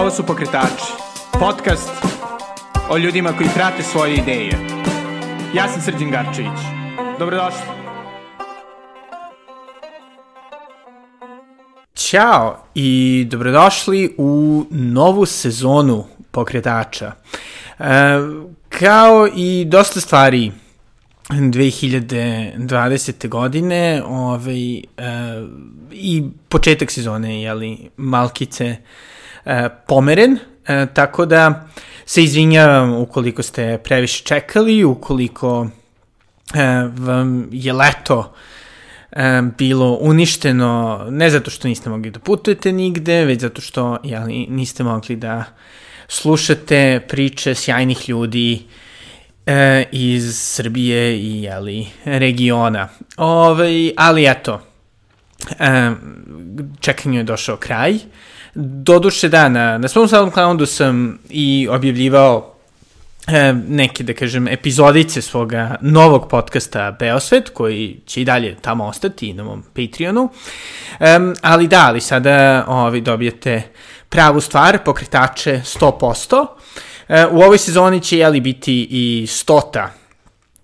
Ovo su Pokretači, podcast o ljudima koji prate svoje ideje. Ja sam Srđan Garčević. Dobrodošli. Ćao i dobrodošli u novu sezonu Pokretača. E, kao i dosta stvari 2020. godine ovaj, e, i početak sezone, jeli, Malkice e, pomeren, e, tako da se izvinjavam ukoliko ste previše čekali, ukoliko e, vam je leto e, bilo uništeno, ne zato što niste mogli da putujete nigde, već zato što jeli, niste mogli da slušate priče sjajnih ljudi e, iz Srbije i jeli, regiona. Ove, ovaj, ali eto, e, čekanju je došao kraj. Doduše da, na, na svom SoundCloudu sam i objavljivao e, neke, da kažem, epizodice svoga novog podcasta Beosvet, koji će i dalje tamo ostati na mom Patreonu. E, ali da, ali sada ovi, dobijete pravu stvar, pokretače 100%. E, u ovoj sezoni će jeli biti i stota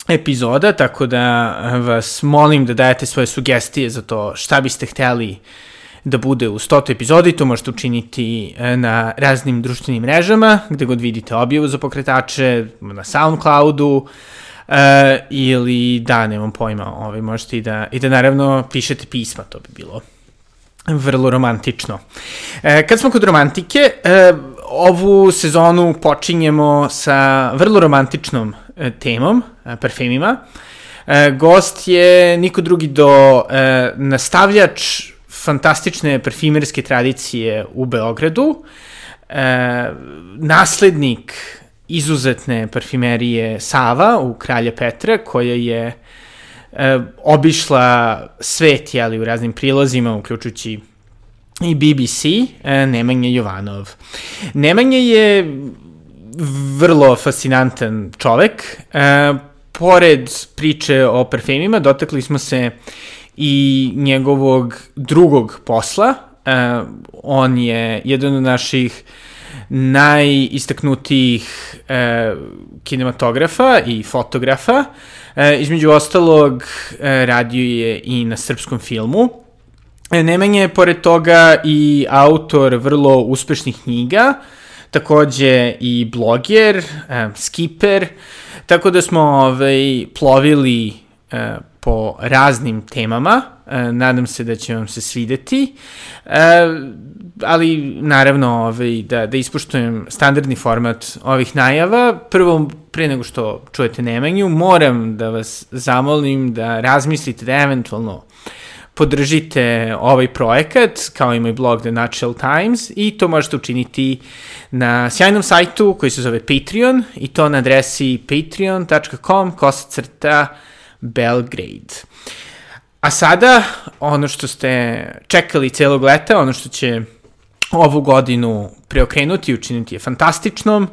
epizoda, tako da vas molim da dajete svoje sugestije za to šta biste hteli da bude u stotu epizodi, to možete učiniti e, na raznim društvenim mrežama, gde god vidite objavu za pokretače, na Soundcloudu, uh, ili da, nemam pojma, ovaj, možete i da, i da naravno pišete pisma, to bi bilo vrlo romantično. E, kad smo kod romantike, e, ovu sezonu počinjemo sa vrlo romantičnom e, temom, e, parfemima. E, gost je niko drugi do e, nastavljač fantastične parfimerske tradicije u Beogradu, e, naslednik izuzetne parfimerije Sava u Kralja Petra, koja je e, obišla svet jeli, u raznim prilozima, uključujući i BBC, e, Nemanja Jovanov. Nemanja je vrlo fascinantan čovek. E, pored priče o parfemima, dotakli smo se i njegovog drugog posla. E, on je jedan od naših najistaknutijih e, kinematografa i fotografa. E, između ostalog, e, radio je i na srpskom filmu. E, Nemanja je, pored toga, i autor vrlo uspešnih knjiga, takođe i bloger, e, skiper, tako da smo ovaj, plovili e, po raznim temama, e, nadam se da će vam se svideti, e, ali naravno ovaj, da, da ispoštujem standardni format ovih najava. Prvo, pre nego što čujete Nemanju, moram da vas zamolim da razmislite da eventualno podržite ovaj projekat, kao i moj blog The Natural Times, i to možete učiniti na sjajnom sajtu koji se zove Patreon, i to na adresi patreon.com kosacrta Belgrade. A sada, ono što ste čekali celog leta, ono što će ovu godinu preokrenuti i učiniti je fantastičnom,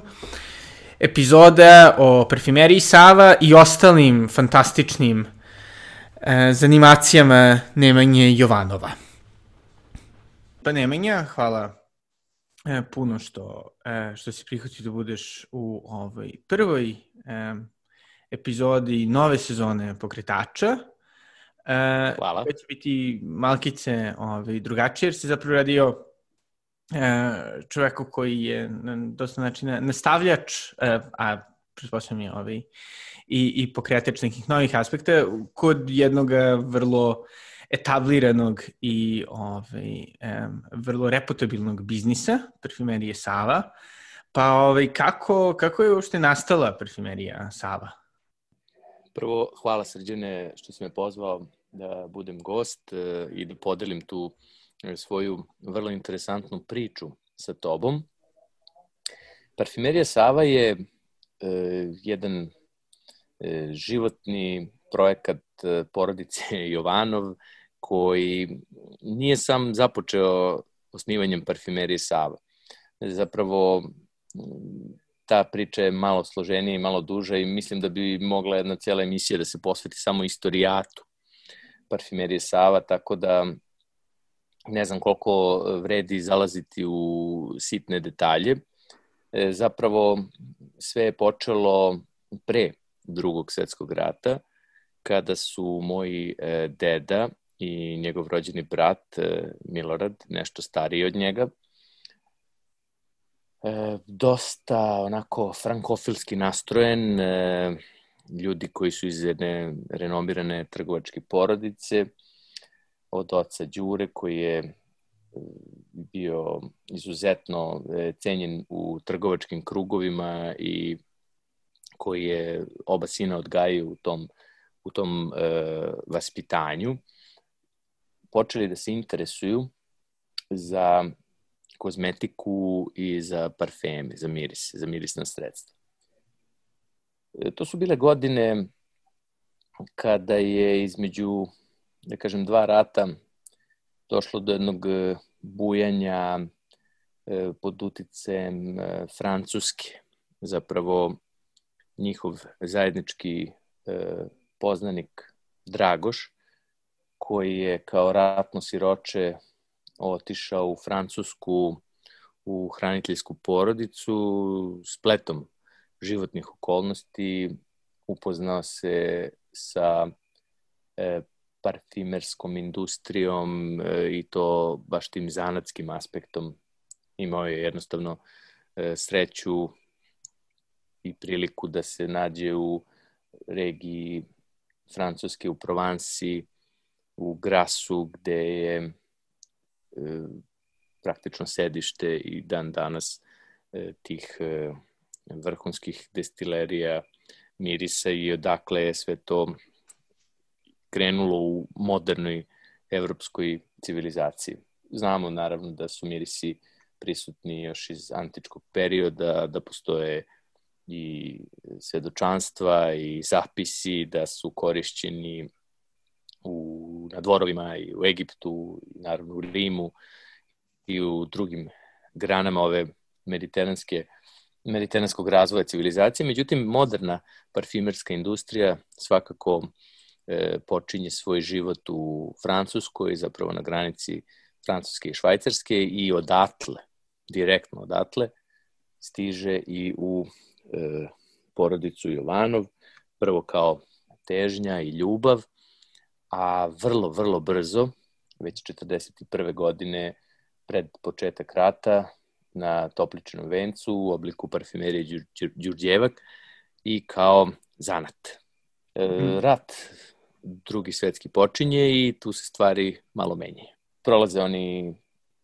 epizoda o parfimeriji Sava i ostalim fantastičnim e, zanimacijama Nemanje Jovanova. Pa Nemanja, hvala e, puno što, e, što si prihvatio da budeš u ovoj prvoj e, epizodi nove sezone Pokretača. E, Hvala. Već biti malkice ovaj, drugačije, jer si zapravo radio e, čoveku koji je na dosta načina nastavljač, e, a pretpostavljam je ovaj, i, i pokretač nekih novih aspekta, kod jednog vrlo etabliranog i ovaj, um, vrlo reputabilnog biznisa, parfumerije Sava. Pa ovaj, kako, kako je uopšte nastala parfumerija Sava? Prvo, hvala Srđane što si me pozvao da budem gost e, i da podelim tu e, svoju vrlo interesantnu priču sa tobom. Parfumerija Sava je e, jedan životni projekat porodice Jovanov koji nije sam započeo osnivanjem parfumerije Sava. Zapravo ta priča je malo složenija i malo duža i mislim da bi mogla jedna cijela emisija da se posveti samo istorijatu parfumerije Sava, tako da ne znam koliko vredi zalaziti u sitne detalje. E, zapravo sve je počelo pre drugog svetskog rata, kada su moji e, deda i njegov rođeni brat e, Milorad, nešto stariji od njega, e, dosta onako frankofilski nastrojen, e, ljudi koji su iz jedne renomirane trgovačke porodice, od oca Đure koji je e, bio izuzetno e, cenjen u trgovačkim krugovima i koji je oba sina odgajio u tom, u tom e, vaspitanju, počeli da se interesuju za kozmetiku i za parfeme, za miris, za mirisna sredstva. E, to su bile godine kada je između, da kažem, dva rata došlo do jednog e, bujanja e, pod uticajem Francuske. Zapravo njihov zajednički poznanik Dragoš, koji je kao ratno siroče otišao u Francusku u hraniteljsku porodicu spletom životnih okolnosti, upoznao se sa e, parfimerskom industrijom e, i to baš tim zanatskim aspektom. Imao je jednostavno e, sreću i priliku da se nađe u regiji Francuske u Provansi, u Grasu, gde je praktično sedište i dan danas e, tih e, vrhunskih destilerija mirisa i odakle je sve to krenulo u modernoj evropskoj civilizaciji. Znamo naravno da su mirisi prisutni još iz antičkog perioda, da postoje i svedočanstva i zapisi da su korišćeni u, na dvorovima i u Egiptu, i naravno u Rimu i u drugim granama ove mediteranske mediteranskog razvoja civilizacije. Međutim, moderna parfimerska industrija svakako e, počinje svoj život u Francuskoj, zapravo na granici Francuske i Švajcarske i odatle, direktno odatle, stiže i u e, porodicu Jovanov, prvo kao težnja i ljubav, a vrlo, vrlo brzo, već 41. godine pred početak rata, na topličnom vencu u obliku parfimerije Đurđevak i kao zanat. E, mm. Rat drugi svetski počinje i tu se stvari malo menjaju. Prolaze oni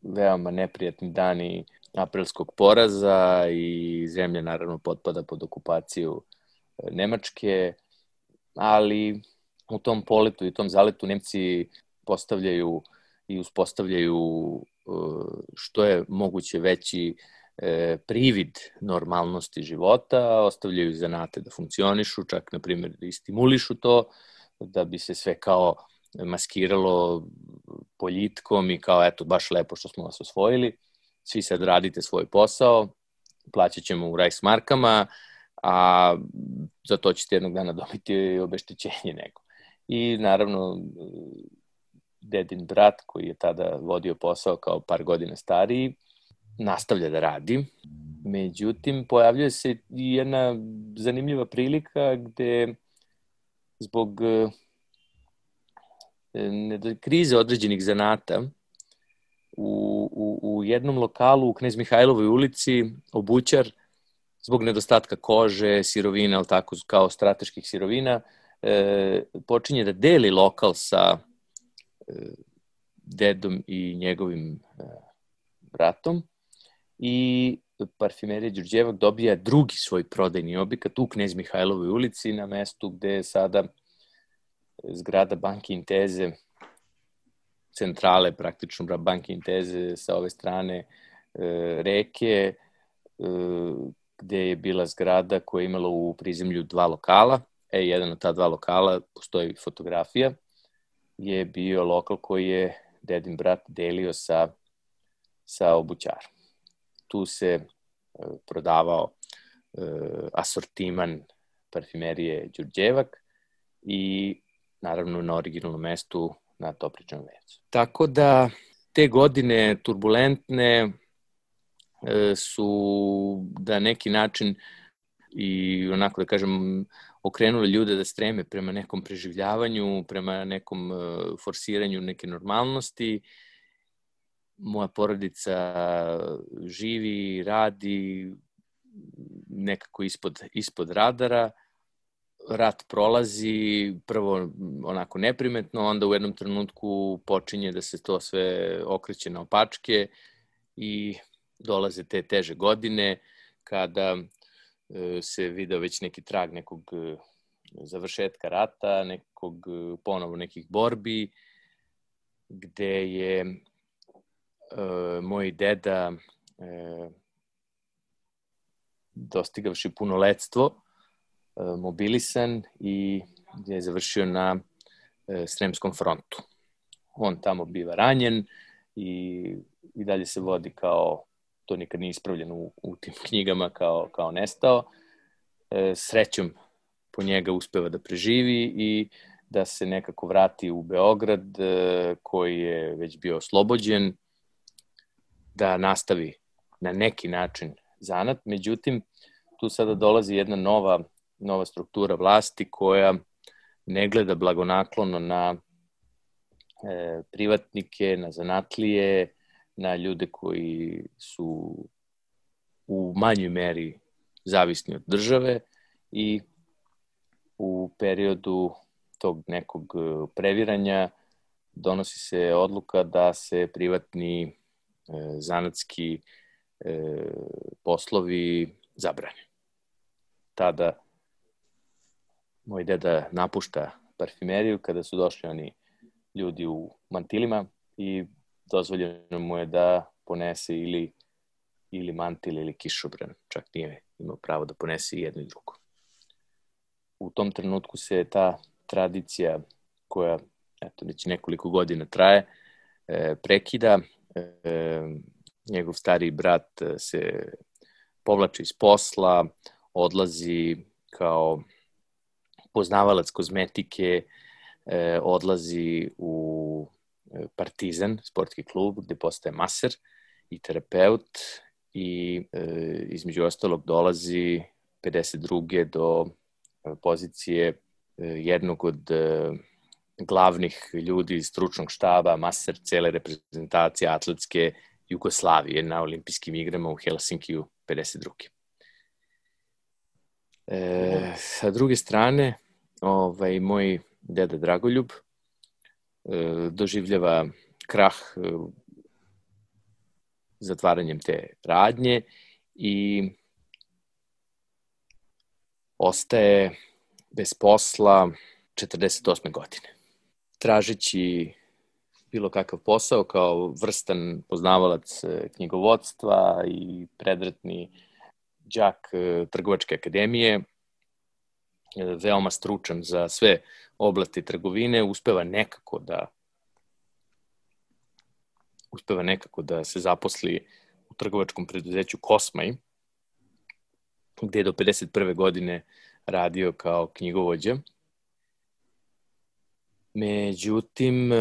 veoma neprijatni dani aprilskog poraza i zemlja naravno potpada pod okupaciju e, Nemačke, ali u tom poletu i tom zaletu Nemci postavljaju i uspostavljaju e, što je moguće veći e, privid normalnosti života, ostavljaju zanate da funkcionišu, čak, na primjer, da i stimulišu to, da bi se sve kao maskiralo poljitkom i kao, eto, baš lepo što smo vas osvojili. Svi sad radite svoj posao, plaćat ćemo u markama, a za to ćete jednog dana dobiti obeštećenje neko i naravno dedin brat koji je tada vodio posao kao par godina stariji nastavlja da radi. Međutim, pojavljuje se i jedna zanimljiva prilika gde zbog e, krize određenih zanata u, u, u jednom lokalu u Knez Mihajlovoj ulici obućar zbog nedostatka kože, sirovina, ali tako kao strateških sirovina, e, počinje da deli lokal sa e, dedom i njegovim e, bratom i parfimerija Đurđevak dobija drugi svoj prodajni objekat u Knez Mihajlovoj ulici na mestu gde je sada zgrada Banki Inteze centrale praktično Banki Inteze sa ove strane e, reke e, gde je bila zgrada koja je imala u prizemlju dva lokala e, jedan od ta dva lokala, postoji fotografija, je bio lokal koji je dedin brat delio sa, sa obućarom. Tu se e, prodavao e, asortiman parfimerije Đurđevak i naravno na originalnom mestu na Topličnom vecu. Tako da te godine turbulentne e, su da neki način i onako da kažem okrenuli ljude da streme prema nekom preživljavanju, prema nekom e, forsiranju neke normalnosti. Moja porodica živi, radi nekako ispod, ispod radara. Rat prolazi, prvo onako neprimetno, onda u jednom trenutku počinje da se to sve okreće na opačke i dolaze te teže godine kada se video već neki trag nekog e, završetka rata, nekog e, ponovo nekih borbi, gde je e, moj deda e, dostigavši punoletstvo, e, mobilisan i je završio na e, Sremskom frontu. On tamo biva ranjen i, i dalje se vodi kao to nikad nije ispravljeno u, u tim knjigama kao, kao nestao. E, srećom po njega uspeva da preživi i da se nekako vrati u Beograd e, koji je već bio oslobođen, da nastavi na neki način zanat. Međutim, tu sada dolazi jedna nova, nova struktura vlasti koja ne gleda blagonaklono na e, privatnike, na zanatlije, na ljude koji su u manjoj meri zavisni od države i u periodu tog nekog e, previranja donosi se odluka da se privatni e, zanatski e, poslovi zabrane. Tada moj deda napušta parfimeriju kada su došli oni ljudi u mantilima i dozvoljeno mu je da ponese ili, ili mantil ili kišobran, čak nije imao pravo da ponese i jedno i drugo. U tom trenutku se ta tradicija koja eto, već nekoliko godina traje, e, prekida. E, njegov stari brat se povlači iz posla, odlazi kao poznavalac kozmetike, e, odlazi u Partizan, sportski klub, gde postaje maser i terapeut i e, između ostalog dolazi 52. do e, pozicije e, jednog od e, glavnih ljudi iz stručnog štaba, maser cele reprezentacije atletske Jugoslavije na olimpijskim igrama u Helsinkiju 52. E, sa druge strane, ovaj, moj deda Dragoljub, E, doživljava krah e, zatvaranjem te radnje i ostaje bez posla 48. godine. Tražići bilo kakav posao kao vrstan poznavalac e, knjigovodstva i predretni đak Trgovačke akademije, veoma stručan za sve oblasti trgovine, uspeva nekako da uspeva nekako da se zaposli u trgovačkom preduzeću Kosmaj, gde je do 51. godine radio kao knjigovođa. Međutim,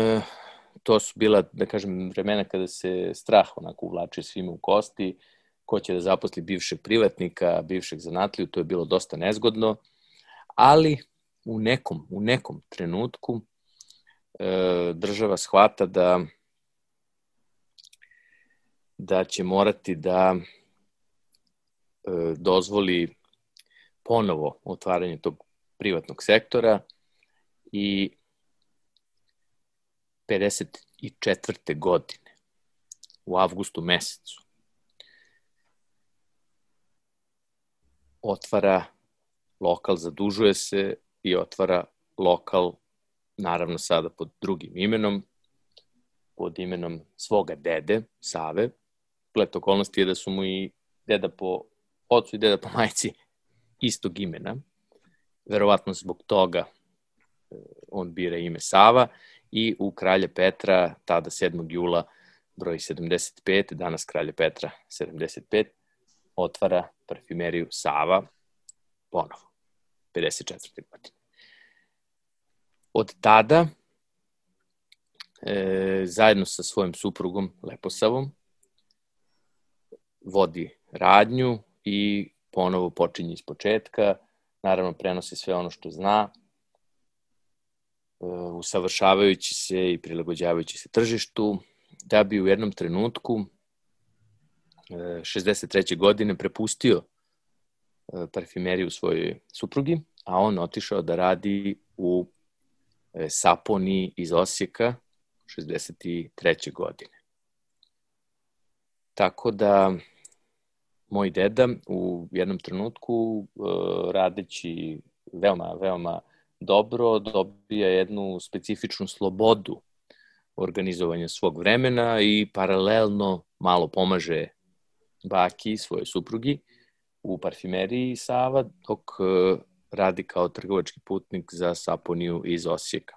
to su bila, da kažem, vremena kada se strah onako uvlačio svima u kosti, ko će da zaposli bivšeg privatnika, bivšeg zanatliju, to je bilo dosta nezgodno ali u nekom, u nekom trenutku e, država shvata da da će morati da e, dozvoli ponovo otvaranje tog privatnog sektora i 54. godine u avgustu mesecu otvara lokal zadužuje se i otvara lokal, naravno sada pod drugim imenom, pod imenom svoga dede, Save. Plet okolnosti je da su mu i deda po ocu i deda po majci istog imena. Verovatno zbog toga e, on bira ime Sava i u Kralje Petra, tada 7. jula, broj 75, danas Kralje Petra 75, otvara parfimeriju Sava ponovo. 54. godine. Od tada e, zajedno sa svojim suprugom Leposavom vodi radnju i ponovo počinje iz početka, naravno prenosi sve ono što zna, e, usavršavajući se i prilagođavajući se tržištu, da bi u jednom trenutku 63. E, godine prepustio parfimeriju svojoj suprugi, a on otišao da radi u Saponi iz Osijeka 63. godine. Tako da moj deda u jednom trenutku uh, radeći veoma, veoma dobro dobija jednu specifičnu slobodu organizovanja svog vremena i paralelno malo pomaže baki, svoje suprugi, u parfimeriji Sava, dok uh, radi kao trgovački putnik za Saponiju iz Osijeka.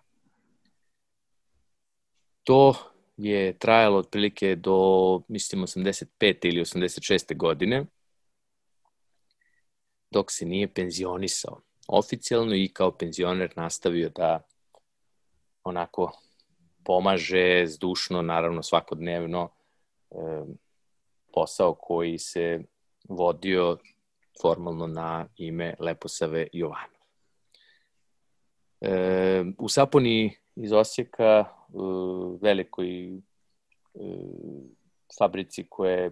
To je trajalo otprilike do, mislim, 85. ili 86. godine, dok se nije penzionisao oficijalno i kao penzioner nastavio da onako pomaže zdušno, naravno svakodnevno, e, posao koji se vodio formalno na ime Leposave Jovanov. E, u Saponi iz Osijeka, velikoj fabrici koja je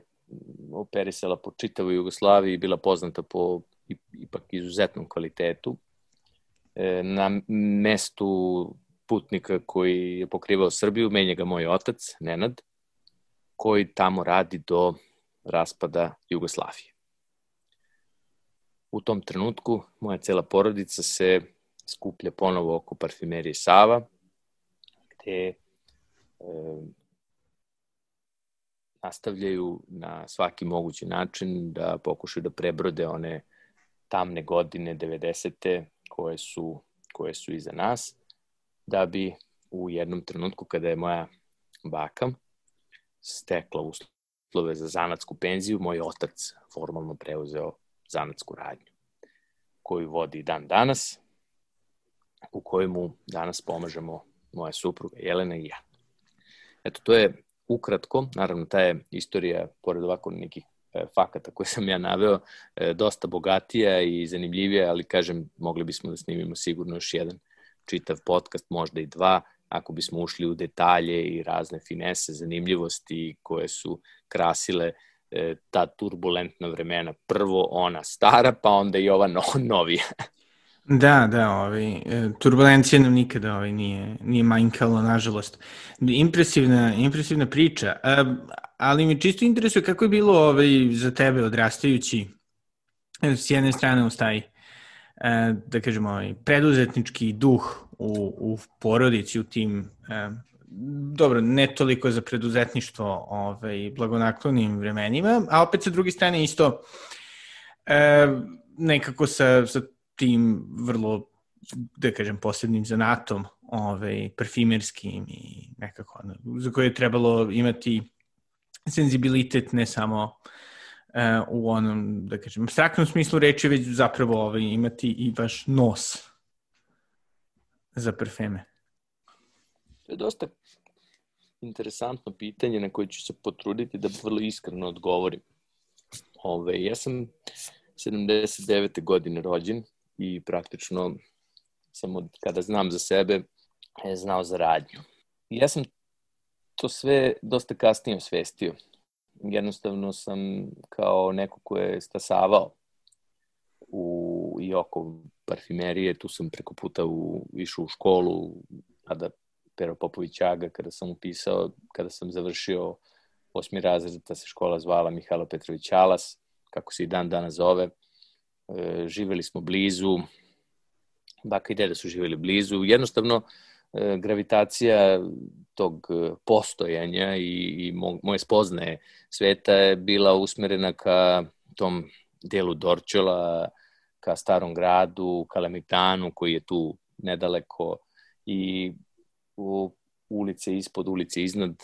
operisala po čitavoj Jugoslaviji i bila poznata po ipak izuzetnom kvalitetu. E, na mestu putnika koji je pokrivao Srbiju, menja ga moj otac, Nenad, koji tamo radi do raspada Jugoslavije. U tom trenutku moja cela porodica se skuplja ponovo oko parfimerije Sava, gde e, nastavljaju na svaki mogući način da pokušaju da prebrode one tamne godine 90. koje su, koje su iza nas, da bi u jednom trenutku kada je moja baka stekla uslove za zanatsku penziju, moj otac formalno preuzeo zanatsku radnju koju vodi dan danas, u kojemu danas pomažemo moja supruga Jelena i ja. Eto, to je ukratko, naravno ta je istorija, pored ovako nekih e, fakata koje sam ja naveo, e, dosta bogatija i zanimljivija, ali kažem, mogli bismo da snimimo sigurno još jedan čitav podcast, možda i dva, ako bismo ušli u detalje i razne finese, zanimljivosti koje su krasile e, ta turbulentna vremena. Prvo ona stara, pa onda i ova no, novija. Da, da, ovaj, e, turbulencija nam nikada ovaj, nije, nije manjkalo, nažalost. Impresivna, impresivna priča, a, ali mi čisto interesuje kako je bilo ovaj, za tebe odrastajući e, s jedne strane uz taj, e, da kažemo, ovaj, preduzetnički duh u, u porodici, u tim, dobro, ne toliko za preduzetništvo ovaj, blagonaklonim vremenima, a opet sa druge strane isto nekako sa, sa tim vrlo, da kažem, posebnim zanatom, ovaj, parfimerskim i nekako, za koje je trebalo imati senzibilitet ne samo uh, u onom, da kažem, abstraktnom smislu reči, već zapravo ovaj, imati i vaš nos za parfeme. To je dosta interesantno pitanje na koje ću se potruditi da vrlo iskreno odgovorim. Ove, ja sam 79. godine rođen i praktično sam od kada znam za sebe je znao za radnju. I ja sam to sve dosta kasnije osvestio. Jednostavno sam kao neko ko je stasavao u, i oko parfimerije, tu sam preko puta u, išao u školu, kada Pero Popović Aga, kada sam upisao, kada sam završio osmi razred, ta se škola zvala Mihajlo Petrović Alas, kako se i dan danas zove. E, živeli smo blizu, baka i deda su živeli blizu, jednostavno e, gravitacija tog postojanja i, i moje spoznaje sveta je bila usmerena ka tom delu Dorčola, ka starom gradu, ka Lemitanu koji je tu nedaleko i u ulice ispod, ulice iznad.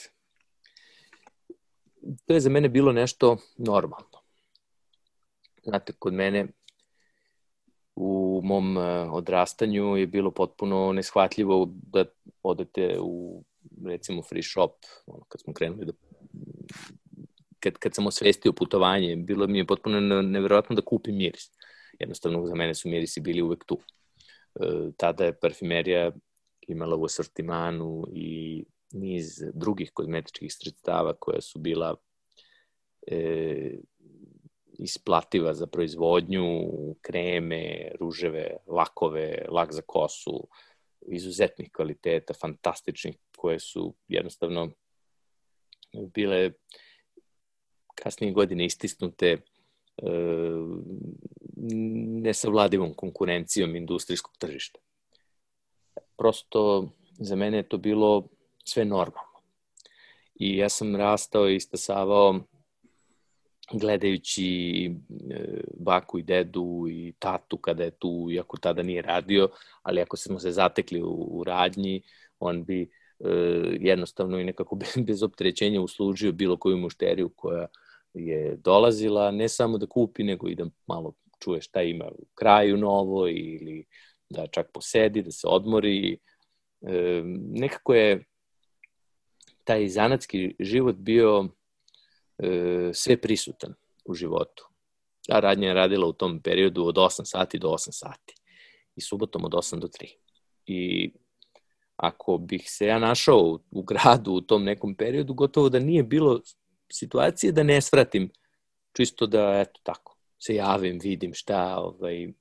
To je za mene bilo nešto normalno. Znate, kod mene u mom e, odrastanju je bilo potpuno neshvatljivo da odete u recimo free shop, ono, kad smo krenuli da kad, kad sam osvestio putovanje, bilo mi je potpuno neverovatno da kupim miris. Jednostavno, za mene su mirisi bili uvek tu. E, tada je parfimerija imala u asortimanu i niz drugih kozmetičkih sredstava koja su bila e, isplativa za proizvodnju, kreme, ruževe, lakove, lak za kosu, izuzetnih kvaliteta, fantastičnih, koje su jednostavno bile kasnije godine istisnute e, nesavladivom konkurencijom industrijskog tržišta. Prosto za mene je to bilo sve normalno. I ja sam rastao i istasavao gledajući e, baku i dedu i tatu kada je tu, iako tada nije radio, ali ako smo se zatekli u, u radnji, on bi e, jednostavno i nekako bez opterećenja uslužio bilo koju mušteriju koja je dolazila, ne samo da kupi, nego i da malo čuje šta ima u kraju novo ili da čak posedi, da se odmori. E, nekako je taj zanatski život bio e, sve prisutan u životu. Ta radnja je radila u tom periodu od 8 sati do 8 sati i subotom od 8 do 3. I ako bih se ja našao u, u gradu u tom nekom periodu, gotovo da nije bilo situacije da ne svratim, čisto da, eto tako, se javim, vidim šta, ovaj,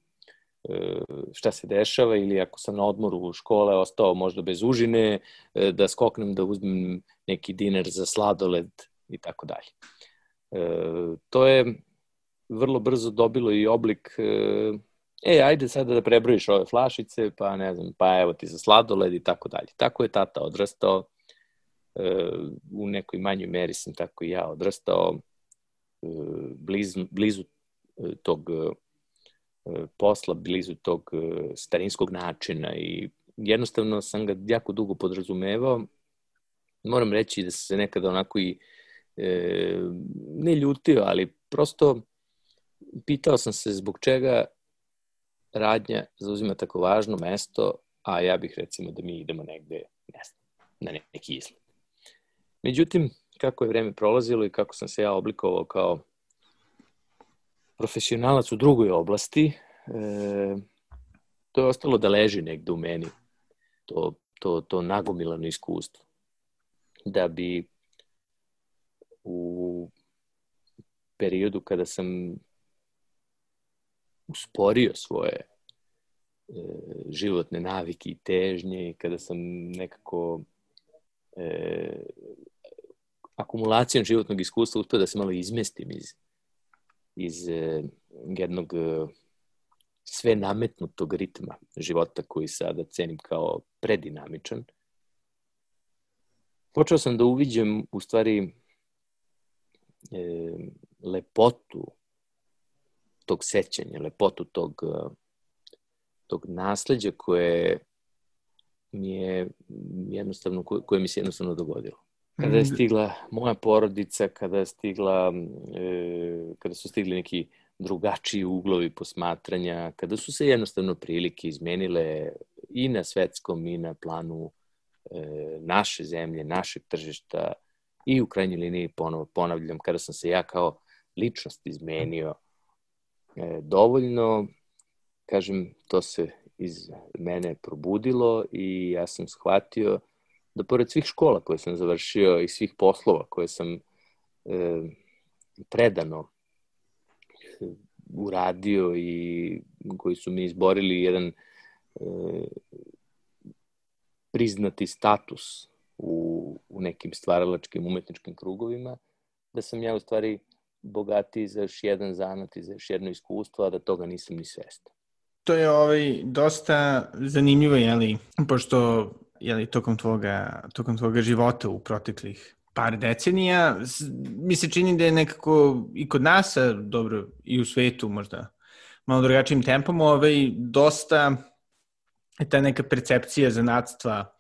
šta se dešava ili ako sam na odmoru u škole ostao možda bez užine, e, da skoknem da uzmem neki dinar za sladoled i tako dalje. E, to je vrlo brzo dobilo i oblik e, ajde sada da prebrojiš ove flašice, pa ne znam, pa evo ti za sladoled i tako dalje. Tako je tata odrastao, u nekoj manjoj meri sam tako i ja odrastao blizu, blizu tog posla, blizu tog starinskog načina i jednostavno sam ga jako dugo podrazumevao. Moram reći da se nekada onako i e, ne ljutio, ali prosto pitao sam se zbog čega radnja zauzima tako važno mesto, a ja bih recimo da mi idemo negde, ne znam, na neki izlet. Međutim, kako je vreme prolazilo i kako sam se ja oblikovao kao profesionalac u drugoj oblasti, e, to je ostalo da leži negde u meni, to, to, to nagomilano iskustvo. Da bi u periodu kada sam usporio svoje e, životne navike i težnje i kada sam nekako e, akumulacijom životnog iskustva uspio da se malo izmestim iz, iz e, jednog e, sve nametnutog ritma života koji sada cenim kao predinamičan. Počeo sam da uviđem u stvari e, lepotu tog sećanja, lepotu tog, e, tog nasledđa koje mi je jednostavno, koje mi se jednostavno dogodilo. Kada je mm. stigla moja porodica, kada je stigla, e, kada su stigli neki drugačiji uglovi posmatranja, kada su se jednostavno prilike izmenile i na svetskom i na planu e, naše zemlje, našeg tržišta i u krajnjoj liniji ponovo ponavljam, kada sam se ja kao ličnost izmenio e, dovoljno, kažem, to se iz mene probudilo i ja sam shvatio da pored svih škola koje sam završio i svih poslova koje sam e, predano uradio i koji su mi izborili jedan e, priznati status u, u nekim stvaralačkim umetničkim krugovima, da sam ja u stvari bogatiji za još jedan zanat i za još jedno iskustvo, a da toga nisam ni svestan. To je ovaj, dosta zanimljivo, jeli, pošto jeli, tokom, tvoga, tokom tvoga života u proteklih par decenija, mi se čini da je nekako i kod nas, a dobro, i u svetu možda malo drugačijim tempom, ovaj, dosta ta neka percepcija zanatstva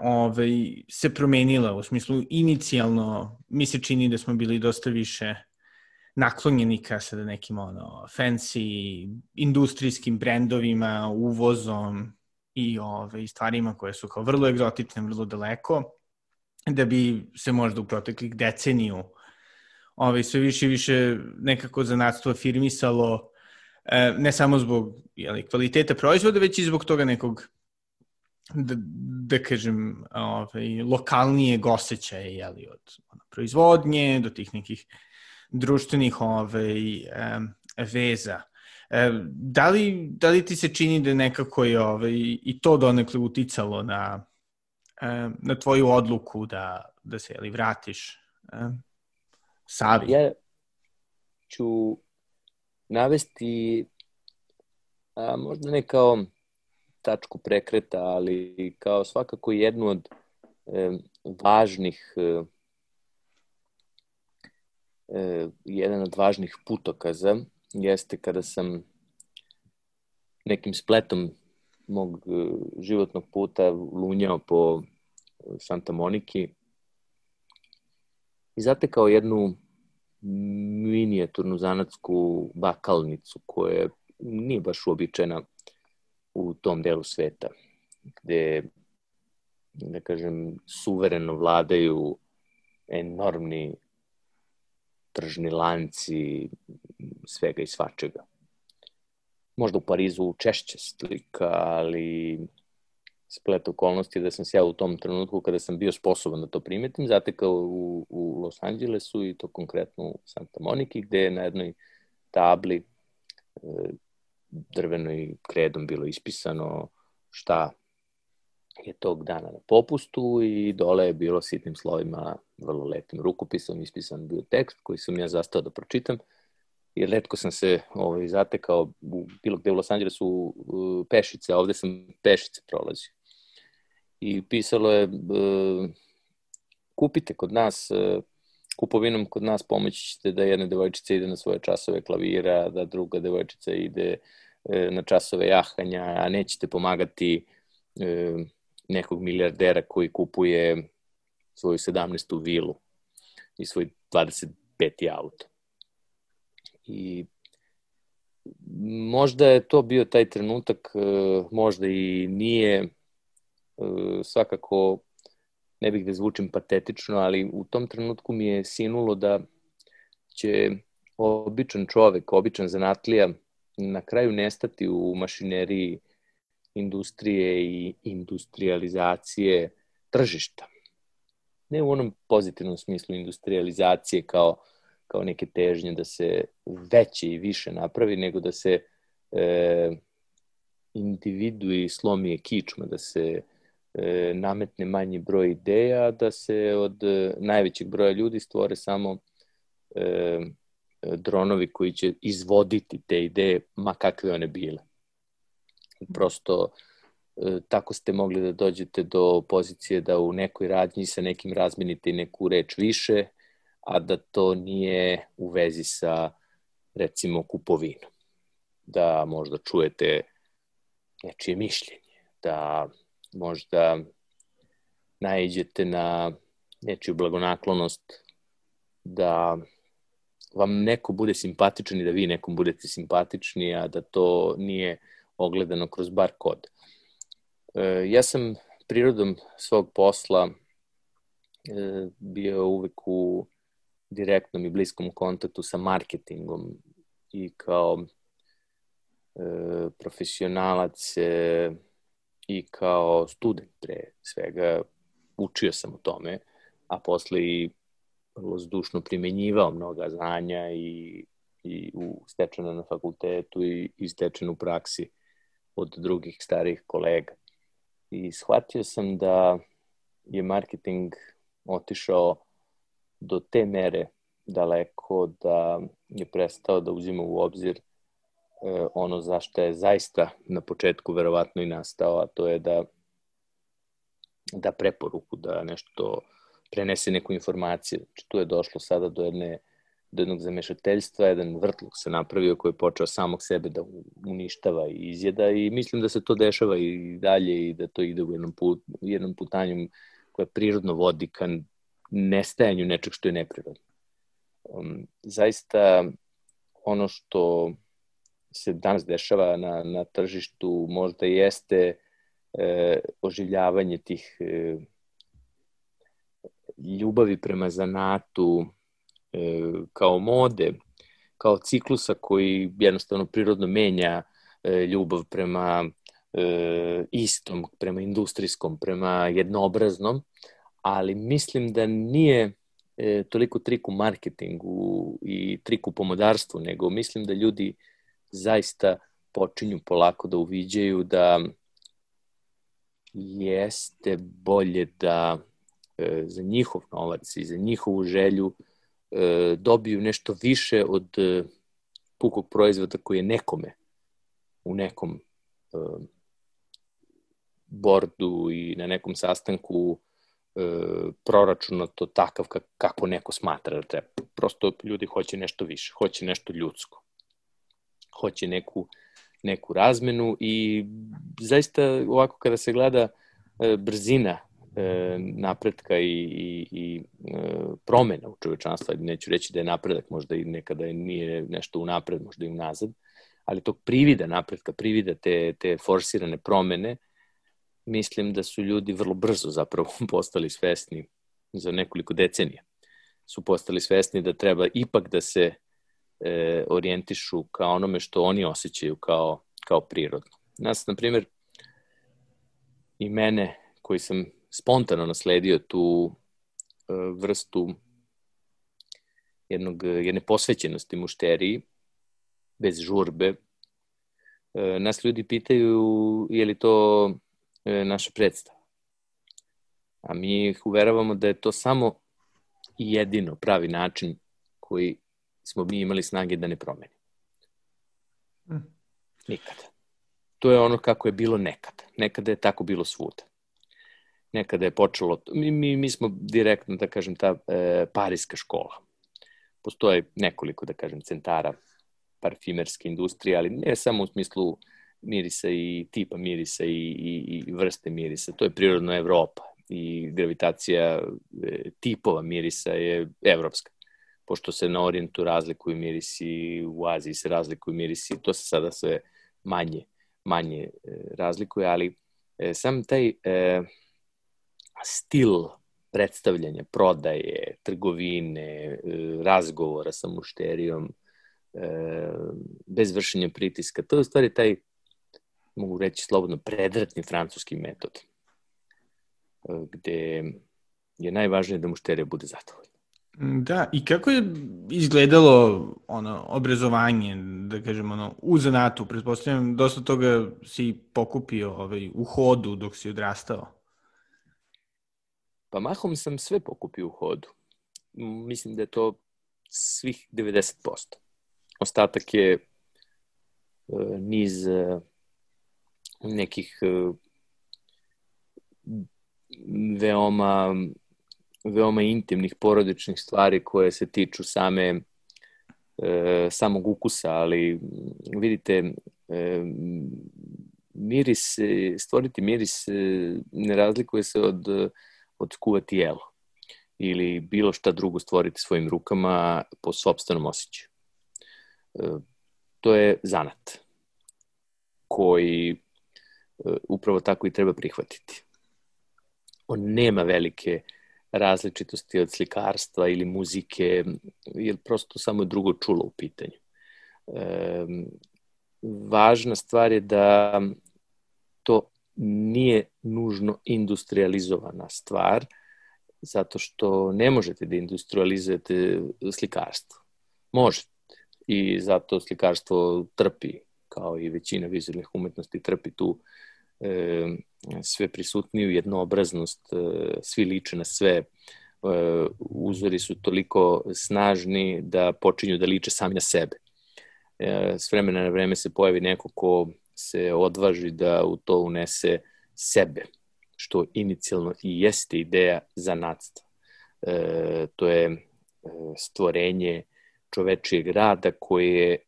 ovaj, se promenila, u smislu inicijalno mi se čini da smo bili dosta više naklonjeni ka sada nekim ono, fancy industrijskim brendovima, uvozom, i ove, stvarima koje su kao vrlo egzotične, vrlo daleko, da bi se možda u proteklih deceniju ove, sve više i više nekako zanatstvo firmisalo e, ne samo zbog jeli, kvaliteta proizvoda, već i zbog toga nekog da, da kažem, ovaj, lokalnije osjećaja, jeli, od ono, proizvodnje do tih nekih društvenih ovaj, um, veza. E, da, li, da li ti se čini da nekako je ovaj, i to donekle uticalo na, um, na tvoju odluku da, da se jeli, vratiš um, Savi? Ja ću navesti a, možda ne kao tačku prekreta, ali kao svakako jednu od e, važnih e, e, jedan od važnih putokaza jeste kada sam nekim spletom mog e, životnog puta lunjao po Santa Moniki i zatekao jednu minijaturnu zanatsku bakalnicu koja nije baš uobičajena u tom delu sveta, gde, da kažem, suvereno vladaju enormni tržni lanci svega i svačega. Možda u Parizu češće slika, ali splet okolnosti da sam se ja u tom trenutku kada sam bio sposoban da to primetim, zatekao u, u Los Angelesu i to konkretno u Santa Moniki, gde je na jednoj tabli e, drvenoj kredom bilo ispisano šta je tog dana na popustu i dole je bilo sitnim slovima, vrlo lepim rukopisom ispisan bio tekst koji sam ja zastao da pročitam jer letko sam se ovaj, zatekao u bilo gde u Los Angelesu pešice, a ovde sam pešice prolazio. I pisalo je uh, kupite kod nas uh, kupovinom kod nas pomoći ćete da jedna devojčica ide na svoje časove klavira, da druga devojčica ide e, na časove jahanja, a nećete pomagati e, nekog milijardera koji kupuje svoju 17. vilu i svoj 25. auto. I možda je to bio taj trenutak, e, možda i nije, e, svakako ne bih da zvučim patetično, ali u tom trenutku mi je sinulo da će običan čovek, običan zanatlija na kraju nestati u mašineriji industrije i industrializacije tržišta. Ne u onom pozitivnom smislu industrializacije kao, kao neke težnje da se veće i više napravi, nego da se e, individui slomi je kičma, da se e, nametne manji broj ideja, da se od e, najvećeg broja ljudi stvore samo e, dronovi koji će izvoditi te ideje, ma kakve one bile. Prosto e, tako ste mogli da dođete do pozicije da u nekoj radnji sa nekim razmenite neku reč više, a da to nije u vezi sa recimo kupovinom. Da možda čujete nečije mišljenje, da možda naiđete na nečiju blagonaklonost, da vam neko bude simpatičan i da vi nekom budete simpatični, a da to nije ogledano kroz bar kod. E, ja sam prirodom svog posla e, bio uvek u direktnom i bliskom kontaktu sa marketingom i kao e, profesionalac i kao student pre svega učio sam o tome, a posle i vrlo zdušno primenjivao mnoga znanja i, i u stečeno na fakultetu i, i stečeno u praksi od drugih starih kolega. I shvatio sam da je marketing otišao do te mere daleko da je prestao da uzima u obzir e, ono zašto je zaista na početku verovatno i nastao, a to je da da preporuku, da nešto prenese neku informaciju. Znači, tu je došlo sada do jedne do jednog zamešateljstva, jedan vrtluk se napravio koji je počeo samog sebe da uništava i izjeda i mislim da se to dešava i dalje i da to ide u jednom, put, jednom putanju koje prirodno vodi ka nestajanju nečeg što je neprirodno. Um, zaista ono što se danas dešava na, na tržištu možda jeste e, oživljavanje tih e, ljubavi prema zanatu kao mode, kao ciklusa koji jednostavno prirodno menja e, ljubav prema e, istom, prema industrijskom, prema jednoobraznom, ali mislim da nije e, toliko trik u marketingu i trik u pomodarstvu, nego mislim da ljudi zaista počinju polako da uviđaju da jeste bolje da e, za njihov novac i za njihovu želju e, dobiju nešto više od e, pukog proizvoda koji je nekome u nekom e, bordu i na nekom sastanku proračunato takav kako neko smatra da treba. Prosto ljudi hoće nešto više, hoće nešto ljudsko. Hoće neku, neku razmenu i zaista ovako kada se gleda brzina e, napretka i, i, i e, promena u čovečanstvu, neću reći da je napredak, možda i nekada nije nešto unapred, možda i unazad, ali tog privida napretka, privida te, te forsirane promene, mislim da su ljudi vrlo brzo zapravo postali svesni za nekoliko decenija su postali svesni da treba ipak da se e, orijentišu ka onome što oni osjećaju kao, kao prirodno. Nas, na primjer, i mene koji sam spontano nasledio tu e, vrstu jednog, jedne posvećenosti mušteriji, bez žurbe, e, nas ljudi pitaju je li to e, naša predstava. A mi ih uveravamo da je to samo i jedino pravi način koji smo mi imali snage da ne promeni. Mm. Nikada. To je ono kako je bilo nekada. Nekada je tako bilo svuda. Nekada je počelo, mi, mi, mi smo direktno, da kažem, ta e, parijska škola. Postoje nekoliko, da kažem, centara parfimerske industrije, ali ne samo u smislu mirisa i tipa mirisa i, i, i vrste mirisa. To je prirodno Evropa i gravitacija e, tipova mirisa je evropska. Pošto se na orijentu razlikuju mirisi, u Aziji se razlikuju mirisi, to se sada sve manje, manje e, razlikuje, ali e, sam taj e, stil predstavljanja, prodaje, trgovine, e, razgovora sa mušterijom, e, bez vršenja pritiska, to je u stvari taj, mogu reći slobodno, predratni francuski metod gde je najvažnije da mušterija bude zadovoljna. Da, i kako je izgledalo ono obrazovanje, da kažem, ono, u zanatu? Pretpostavljam, dosta toga si pokupio ovaj, u hodu dok si odrastao. Pa mahom sam sve pokupio u hodu. Mislim da je to svih 90%. Ostatak je e, niz e, nekih e, veoma, veoma intimnih porodičnih stvari koje se tiču same e, samog ukusa, ali vidite, e, miris, stvoriti miris ne razlikuje se od, od skuvati jelo ili bilo šta drugo stvoriti svojim rukama po sobstvenom osjećaju. E, to je zanat koji e, upravo tako i treba prihvatiti on nema velike različitosti od slikarstva ili muzike, jer prosto samo drugo čulo u pitanju. E, važna stvar je da nije nužno industrializovana stvar, zato što ne možete da industrializujete slikarstvo. Možete. I zato slikarstvo trpi, kao i većina vizualnih umetnosti, trpi tu e, sve prisutniju jednoobraznost, e, svi liče na sve, e, uzori su toliko snažni da počinju da liče sami na sebe. E, s vremena na vreme se pojavi neko ko se odvaži da u to unese sebe, što inicijalno i jeste ideja zanatstva. E, to je stvorenje čovečijeg rada koje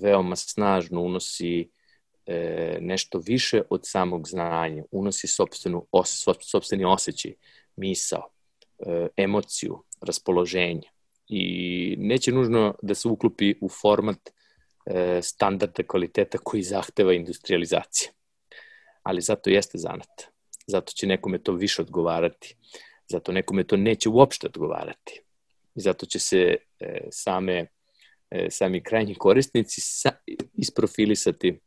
veoma snažno unosi e, nešto više od samog znanja, unosi sobstvenu, os, sobstveni osjećaj, misao, e, emociju, raspoloženje i neće nužno da se uklopi u format e, standarda kvaliteta koji zahteva industrializacija. ali zato jeste zanat. Zato će nekome to više odgovarati. Zato nekome to neće uopšte odgovarati. I zato će se e, same, e, sami krajnji korisnici sa, isprofilisati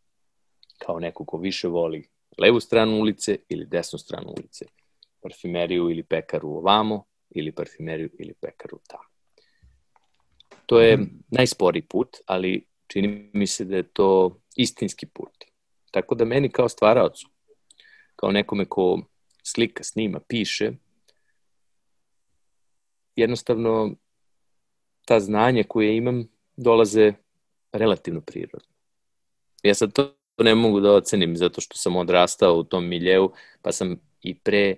kao neko ko više voli levu stranu ulice ili desnu stranu ulice. Parfimeriju ili pekaru ovamo ili parfimeriju ili pekaru tamo. To je najsporiji put, ali čini mi se da je to istinski put. Tako da meni kao stvaraocu, kao nekome ko slika, snima, piše, jednostavno ta znanja koje imam dolaze relativno prirodno. Ja sad to ne mogu da ocenim zato što sam odrastao u tom miljeu, pa sam i pre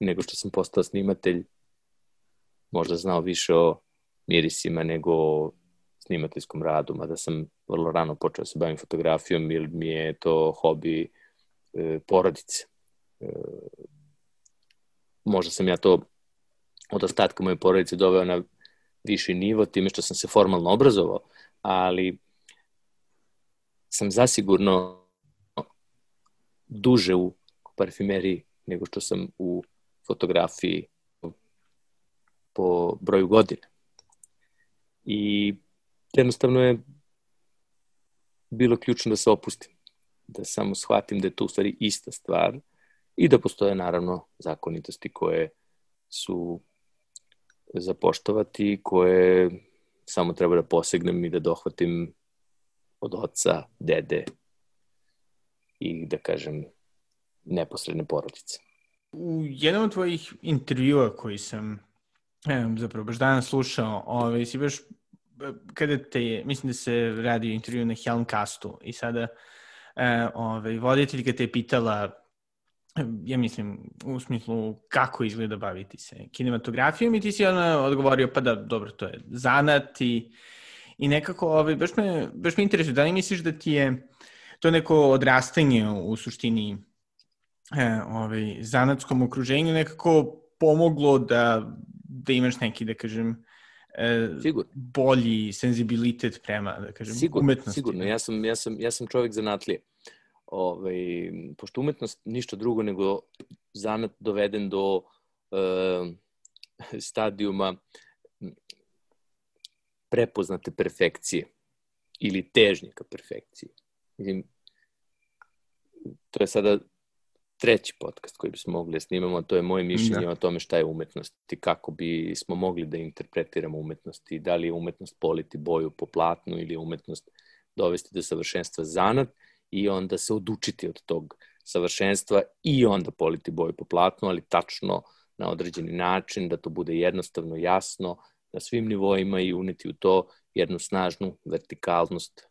nego što sam postao snimatelj možda znao više o mirisima nego snimateljskom radu, mada sam vrlo rano počeo da se bavim fotografijom jer mi je to hobi e, porodice. E, možda sam ja to od ostatka moje porodice doveo na viši nivo time što sam se formalno obrazovao, ali sam zasigurno duže u parfimeriji nego što sam u fotografiji po broju godina. I jednostavno je bilo ključno da se opustim, da samo shvatim da je to u stvari ista stvar i da postoje naravno zakonitosti koje su zapoštovati, koje samo treba da posegnem i da dohvatim od oca, dede i da kažem neposredne porodice. U jednom od tvojih intervjua koji sam zapravo baš danas slušao, ovaj, si baš kada te, mislim da se radi intervju na Helmcastu i sada e, ovaj, voditeljka te je pitala ja mislim, u smislu kako izgleda baviti se kinematografijom i ti si ona odgovorio, pa da, dobro, to je zanat i, i nekako, ovaj, baš, me, baš me interesuje, da li misliš da ti je to neko odrastanje u suštini e, ovaj, zanatskom okruženju nekako pomoglo da, da imaš neki, da kažem, e, sigurno. bolji senzibilitet prema, da kažem, sigurno, umetnosti. Sigurno, ja sam, ja sam, ja sam čovjek zanatlije. Ove, ovaj, pošto umetnost ništa drugo nego zanat doveden do e, stadijuma prepoznate perfekcije ili težnje ka perfekciji. Mislim, to je sada treći podcast koji bismo mogli da snimamo, to je moje mišljenje da. o tome šta je umetnost i kako bi smo mogli da interpretiramo umetnost i da li je umetnost politi boju po platnu ili je umetnost dovesti do savršenstva zanat i onda se odučiti od tog savršenstva i onda politi boju po platnu, ali tačno na određeni način, da to bude jednostavno, jasno, na svim nivoima i uneti u to jednu snažnu vertikalnost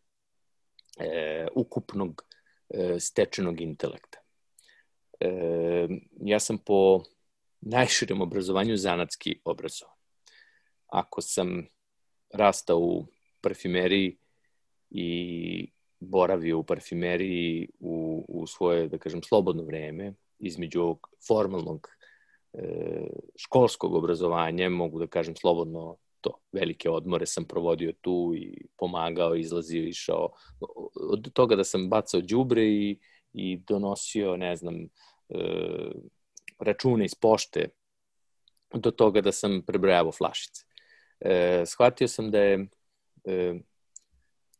e, ukupnog e, stečenog intelekta e, ja sam po najširem obrazovanju zanatski obrazovan. Ako sam rastao u parfimeriji i boravio u parfimeriji u, u svoje, da kažem, slobodno vreme, između formalnog e, školskog obrazovanja, mogu da kažem slobodno to, velike odmore sam provodio tu i pomagao, izlazio, išao. Od toga da sam bacao đubre i i donosio, ne znam, e, račune iz pošte do toga da sam prebrojavao flašice. E, shvatio sam da je e,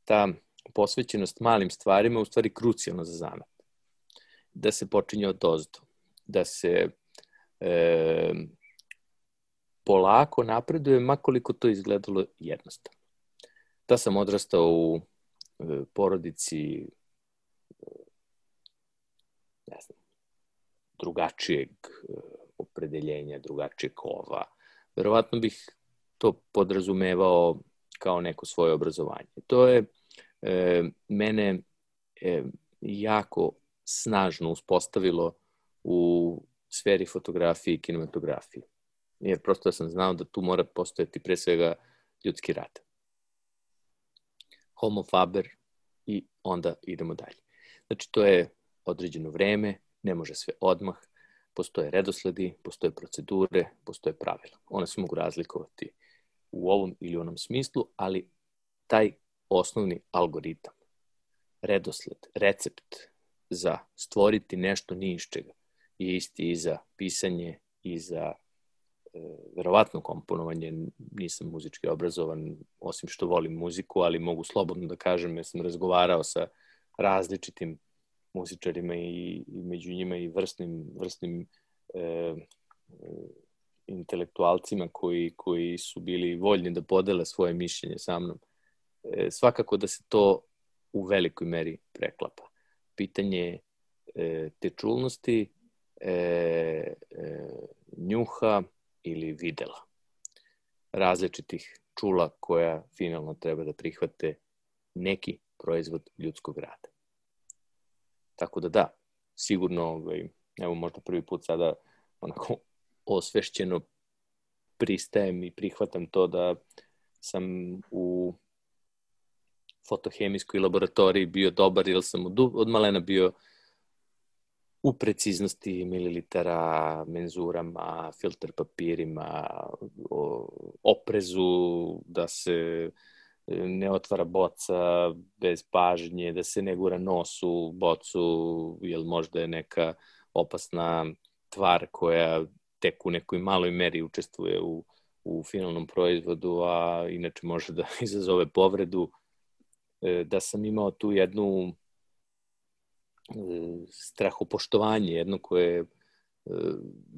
ta posvećenost malim stvarima u stvari krucijalna za zanat. Da se počinje od ozdo. Da se e, polako napreduje, makoliko to izgledalo jednostavno. Da sam odrastao u e, porodici ne znam, drugačijeg e, opredeljenja, drugačijeg kova. Verovatno bih to podrazumevao kao neko svoje obrazovanje. To je e, mene e, jako snažno uspostavilo u sferi fotografije i kinematografije. Jer prosto sam znao da tu mora postojati pre svega ljudski rad. Homo faber i onda idemo dalje. Znači, to je određeno vreme, ne može sve odmah, postoje redosledi, postoje procedure, postoje pravila. One se mogu razlikovati u ovom ili onom smislu, ali taj osnovni algoritam, redosled, recept za stvoriti nešto ni iz čega je isti i za pisanje i za e, verovatno komponovanje. Nisam muzički obrazovan, osim što volim muziku, ali mogu slobodno da kažem, ja sam razgovarao sa različitim muzičarima i, i među njima i vrstnim, vrstnim e, intelektualcima koji, koji su bili voljni da podele svoje mišljenje sa mnom. E, svakako da se to u velikoj meri preklapa. Pitanje e, te čulnosti, e, e, njuha ili videla. Različitih čula koja finalno treba da prihvate neki proizvod ljudskog rada. Tako da da, sigurno, ovaj, evo možda prvi put sada onako osvešćeno pristajem i prihvatam to da sam u fotohemijskoj laboratoriji bio dobar ili sam od, od malena bio u preciznosti mililitara, menzurama, filter papirima, oprezu, da se ne otvara boca bez pažnje, da se ne gura nos u bocu, jer možda je neka opasna tvar koja tek u nekoj maloj meri učestvuje u, u finalnom proizvodu, a inače može da izazove povredu, e, da sam imao tu jednu e, strahopoštovanje, jedno koje e,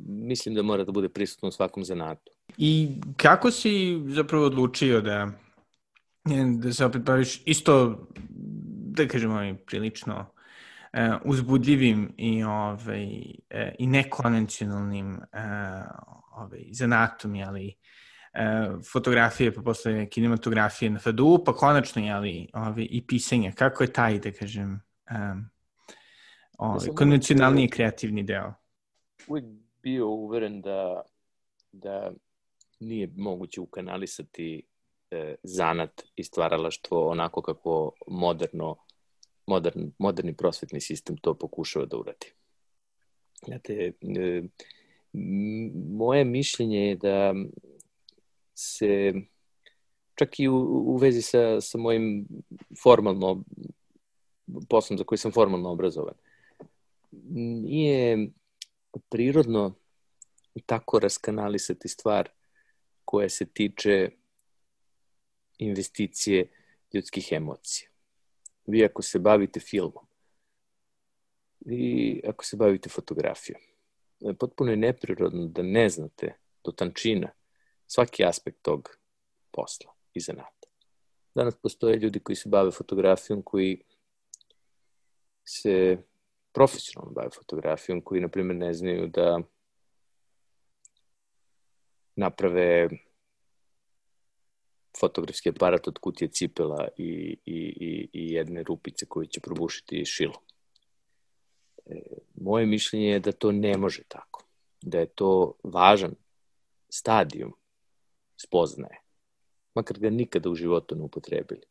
mislim da mora da bude prisutno u svakom zanatu. I kako si zapravo odlučio da, da se opet baviš isto, da kažemo, prilično e, uzbudljivim i, ovaj, e, i nekonvencionalnim e, ovaj, zanatom, jeli, e, fotografije, pa posle kinematografije na FADU, pa konačno, jeli, ovaj, i pisanje. Kako je taj, da kažem, e, ovaj, konvencionalni i kreativni deo? Uvijek bio uveren da, da nije moguće ukanalisati e, zanat i stvaralaštvo onako kako moderno modern, moderni prosvetni sistem to pokušava da uradi. Znate, e, moje mišljenje je da se čak i u, u vezi sa, sa mojim formalno poslom za koji sam formalno obrazovan, nije prirodno tako raskanalisati stvar koja se tiče investicije ljudskih emocija vi ako se bavite filmom i ako se bavite fotografijom, potpuno je neprirodno da ne znate do tančina svaki aspekt tog posla i zanata. Danas postoje ljudi koji se bave fotografijom, koji se profesionalno bave fotografijom, koji, na primjer, ne znaju da naprave fotografski aparat od kutije cipela i, i, i, i jedne rupice koje će probušiti šilo. E, moje mišljenje je da to ne može tako. Da je to važan stadijum spoznaje. Makar ga nikada u životu ne upotrebili.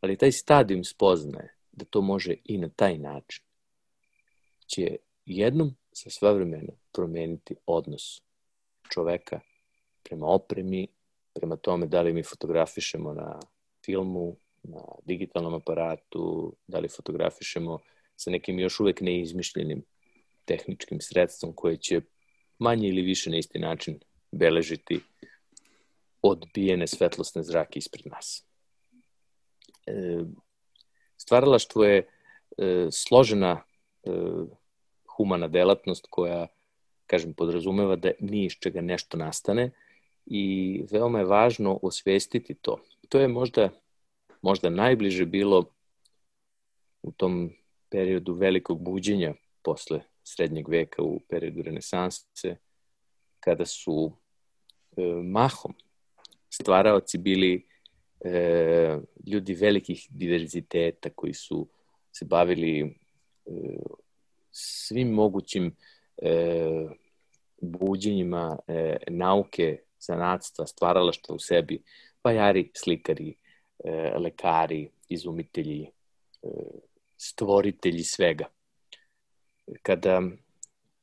Ali taj stadijum spoznaje da to može i na taj način će jednom sa sva vremena promeniti odnos čoveka prema opremi, prema tome da li mi fotografišemo na filmu, na digitalnom aparatu, da li fotografišemo sa nekim još uvek neizmišljenim tehničkim sredstvom koje će manje ili više na isti način beležiti odbijene svetlosne zrake ispred nas. E, stvaralaštvo je e, složena e, humana delatnost koja, kažem, podrazumeva da ni iz čega nešto nastane, i veoma je važno osvestiti to. To je možda, možda najbliže bilo u tom periodu velikog buđenja posle srednjeg veka u periodu renesanse, kada su e, mahom stvaraoci bili e, ljudi velikih diverziteta koji su se bavili e, svim mogućim e, buđenjima e, nauke zanatstva, stvaralaštva u sebi, vajari, slikari, e, lekari, izumitelji, e, stvoritelji svega. Kada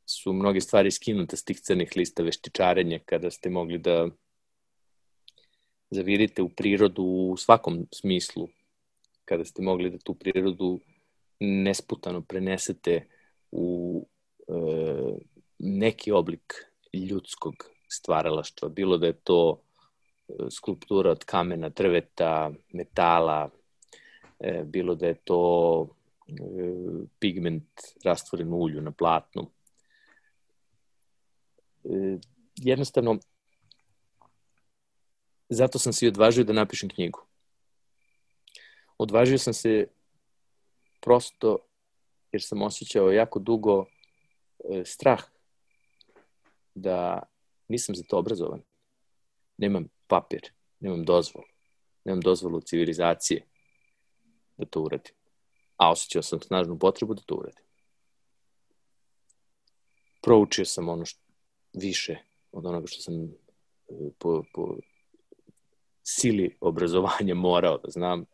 su mnoge stvari skinute s tih crnih lista veštičarenja, kada ste mogli da zavirite u prirodu u svakom smislu, kada ste mogli da tu prirodu nesputano prenesete u e, neki oblik ljudskog stvaralaštva, bilo da je to e, skulptura od kamena, drveta, metala, e, bilo da je to e, pigment rastvoren u ulju na platnu. Jednostavno, zato sam se i odvažio da napišem knjigu. Odvažio sam se prosto jer sam osjećao jako dugo strah da nisam za to obrazovan. Nemam papir, nemam dozvolu, nemam dozvolu civilizacije da to uradim. A osjećao sam snažnu potrebu da to uradim. Proučio sam ono što više od onoga što sam e, po, po sili obrazovanja morao da znam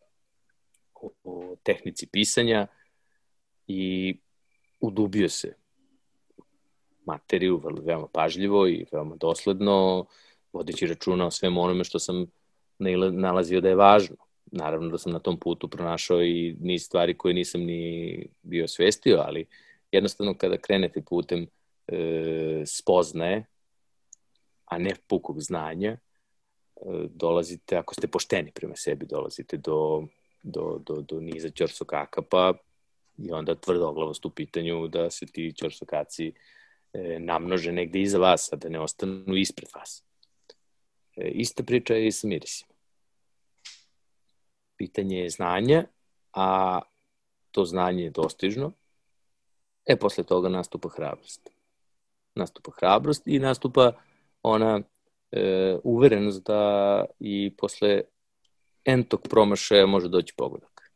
o, o tehnici pisanja i udubio se materiju veoma pažljivo i veoma dosledno, vodeći računa o svemu onome što sam nalazio da je važno. Naravno da sam na tom putu pronašao i niz stvari koje nisam ni bio svestio, ali jednostavno kada krenete putem e, spoznaje, a ne pukog znanja, e, dolazite, ako ste pošteni prema sebi, dolazite do, do, do, do niza ćorsokaka, pa i onda tvrdoglavost u pitanju da se ti ćorsokaci e, namnože negde iza vas, a da ne ostanu ispred vas. E, ista priča je i sa mirisima. Pitanje je znanja, a to znanje je dostižno, e posle toga nastupa hrabrost. Nastupa hrabrost i nastupa ona e, uverenost da i posle entog promašaja može doći pogodak.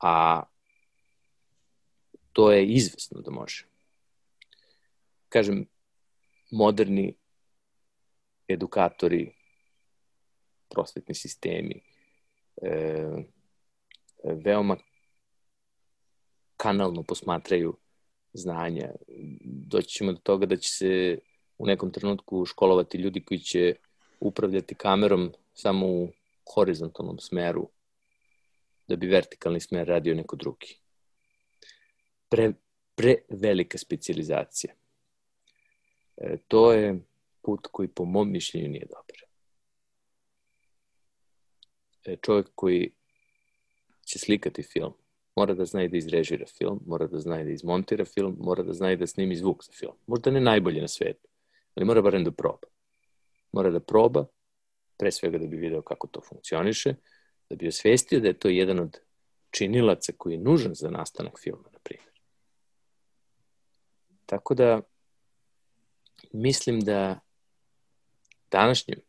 A to je izvesno da može. Kažem, moderni edukatori, prosvetni sistemi, e, veoma kanalno posmatraju znanja. Doći ćemo do toga da će se u nekom trenutku školovati ljudi koji će upravljati kamerom samo u horizontalnom smeru, da bi vertikalni smer radio neko drugi. Pre, pre velika specializacija. E, to je put koji po mom mišljenju nije dobar. E, čovjek koji će slikati film, mora da zna i da izrežira film, mora da zna i da izmontira film, mora da zna i da snimi zvuk za film. Možda ne najbolje na svetu, ali mora barem da proba. Mora da proba, pre svega da bi video kako to funkcioniše, da bi osvestio da je to jedan od činilaca koji je nužan za nastanak filma, na primjer. Tako da, mislim da današnjem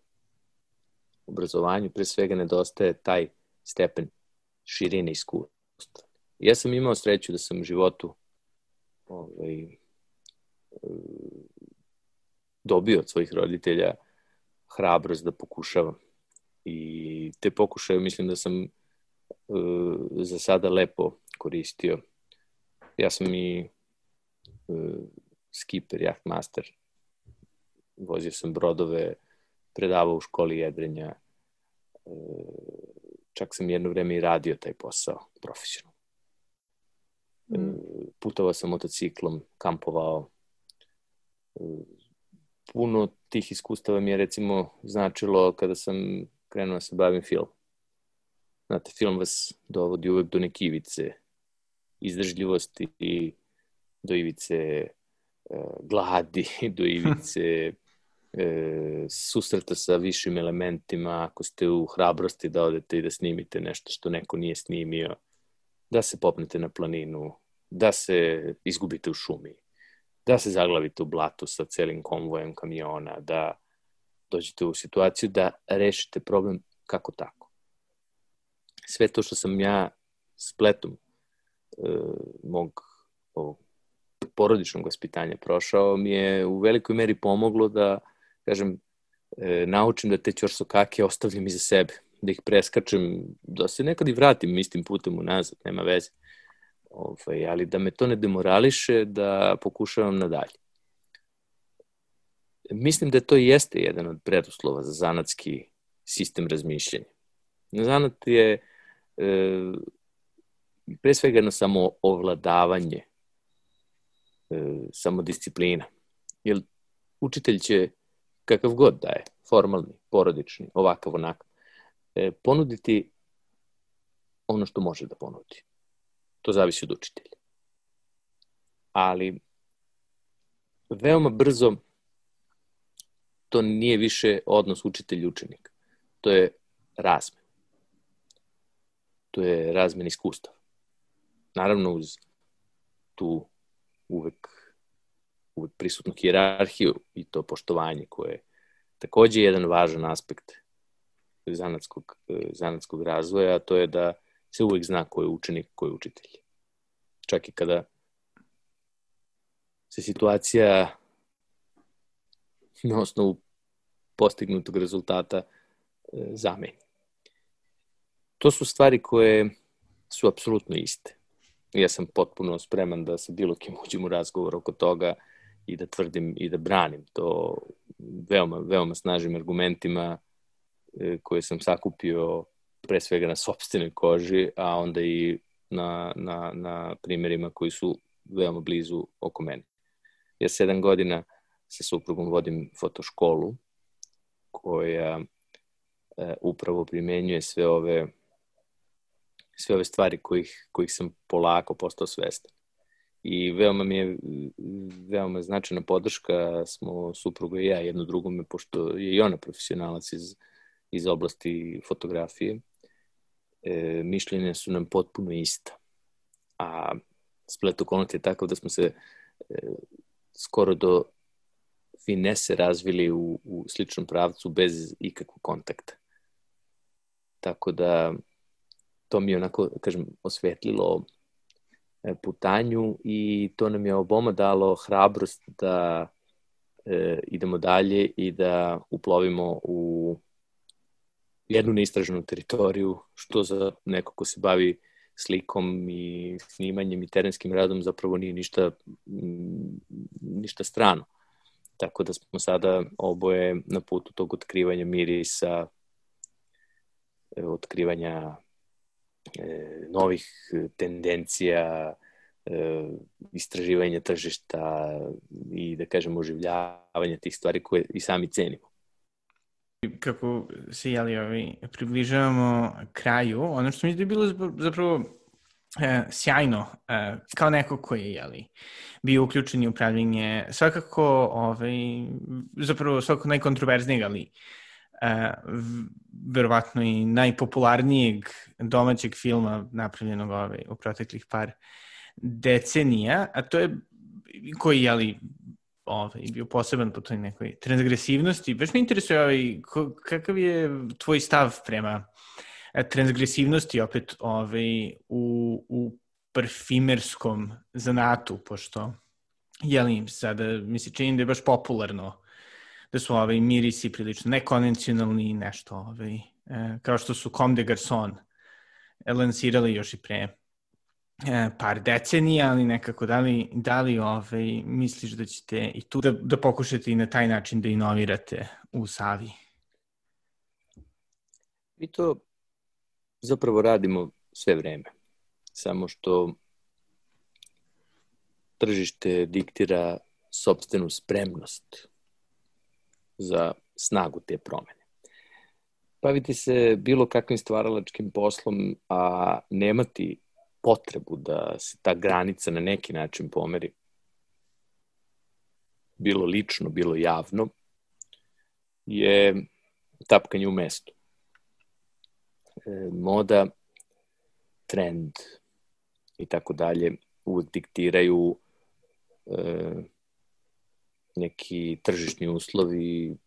obrazovanju pre svega nedostaje taj stepen širine iskustva. Ja sam imao sreću da sam u životu ovaj, dobio od svojih roditelja hrabrost da pokušavam. I te pokušaje mislim da sam uh, za sada lepo koristio. Ja sam i uh, skiper, jahtmaster. Vozio sam brodove, predavao u školi jedrenja. Uh, čak sam jedno vreme i radio taj posao profesionalno. Mm. Putovao sam motociklom, kampovao, puno tih iskustava mi je recimo značilo kada sam krenuo da se bavim film. Znate, film vas dovodi uvek do neke ivice izdržljivosti i do ivice e, gladi, do ivice e, susreta sa višim elementima, ako ste u hrabrosti da odete i da snimite nešto što neko nije snimio, da se popnete na planinu, da se izgubite u šumi, da se zaglavite u blatu sa celim konvojem kamiona, da dođete u situaciju da rešite problem kako tako. Sve to što sam ja spletom e, mog ovog porodičnog vaspitanja prošao mi je u velikoj meri pomoglo da, kažem, e, naučim da te ćorsokake ostavljam iza sebe, da ih preskačem, da se nekad i vratim istim putem unazad, nema veze. Ovaj, ali da me to ne demorališe da pokušavam nadalje. Mislim da to jeste jedan od preduslova za zanatski sistem razmišljanja. Zanat je e, pre svega jedno samo ovladavanje, e, samo disciplina. Jer učitelj će, kakav god da je, formalni, porodični, ovakav, onakav, e, ponuditi ono što može da ponudi. To zavisi od učitelja. Ali veoma brzo to nije više odnos učitelj-učenik. To je razmen. To je razmen iskustava. Naravno uz tu uvek, uvek prisutnu hijerarhiju i to poštovanje koje je takođe jedan važan aspekt zanatskog, zanatskog razvoja, a to je da se uvek zna ko je učenik, ko je učitelj. Čak i kada se situacija na osnovu postignutog rezultata e, zameni. To su stvari koje su apsolutno iste. Ja sam potpuno spreman da sa bilo kim uđem u razgovor oko toga i da tvrdim i da branim to veoma, veoma snažnim argumentima e, koje sam sakupio pre svega na sobstvenoj koži, a onda i na, na, na primjerima koji su veoma blizu oko mene. Ja sedam godina sa suprugom vodim fotoškolu koja e, upravo primenjuje sve ove sve ove stvari kojih, kojih sam polako postao svestan. I veoma mi je veoma značajna podrška smo supruga i ja jedno drugome, pošto je i ona profesionalac iz, iz oblasti fotografije. E, mišljenja su nam potpuno ista. A splet okolnosti je takav da smo se e, skoro do finese razvili u, u sličnom pravcu bez ikakvog kontakta. Tako da to mi je onako, kažem, osvetlilo putanju i to nam je oboma dalo hrabrost da e, idemo dalje i da uplovimo u jednu neistraženu teritoriju, što za neko ko se bavi slikom i snimanjem i terenskim radom zapravo nije ništa, ništa strano. Tako da smo sada oboje na putu tog otkrivanja mirisa, e, otkrivanja e, novih tendencija, e, istraživanja tržišta i da kažemo oživljavanja tih stvari koje i sami cenimo. Kako se jeli, ovi, približavamo kraju, ono što mi je bilo zapravo e, sjajno, e, kao neko koji je jeli, bio uključen u upravljanje svakako, ovaj, zapravo svakako najkontroverznijeg, ali e, verovatno i najpopularnijeg domaćeg filma napravljenog ovaj, u proteklih par decenija, a to je koji je ali ovaj, bio poseban po toj nekoj transgresivnosti. Baš me interesuje ovaj, kakav je tvoj stav prema e, transgresivnosti opet ovaj, u, u parfimerskom zanatu, pošto jeli, sada mi se čini da je baš popularno da su ovaj, mirisi prilično nekonvencionalni i nešto, ovaj, e, kao što su Comme de Garçon lansirali još i pre e, par decenija, ali nekako da li, da li ovaj, misliš da ćete i tu da, da pokušate i na taj način da inovirate u Savi? Mi to zapravo radimo sve vreme. Samo što tržište diktira sobstvenu spremnost za snagu te promene. Baviti se bilo kakvim stvaralačkim poslom, a nemati potrebu da se ta granica na neki način pomeri, bilo lično, bilo javno, je tapkanje u mestu. E, moda, trend i tako dalje uvek diktiraju e, neki tržišni uslovi,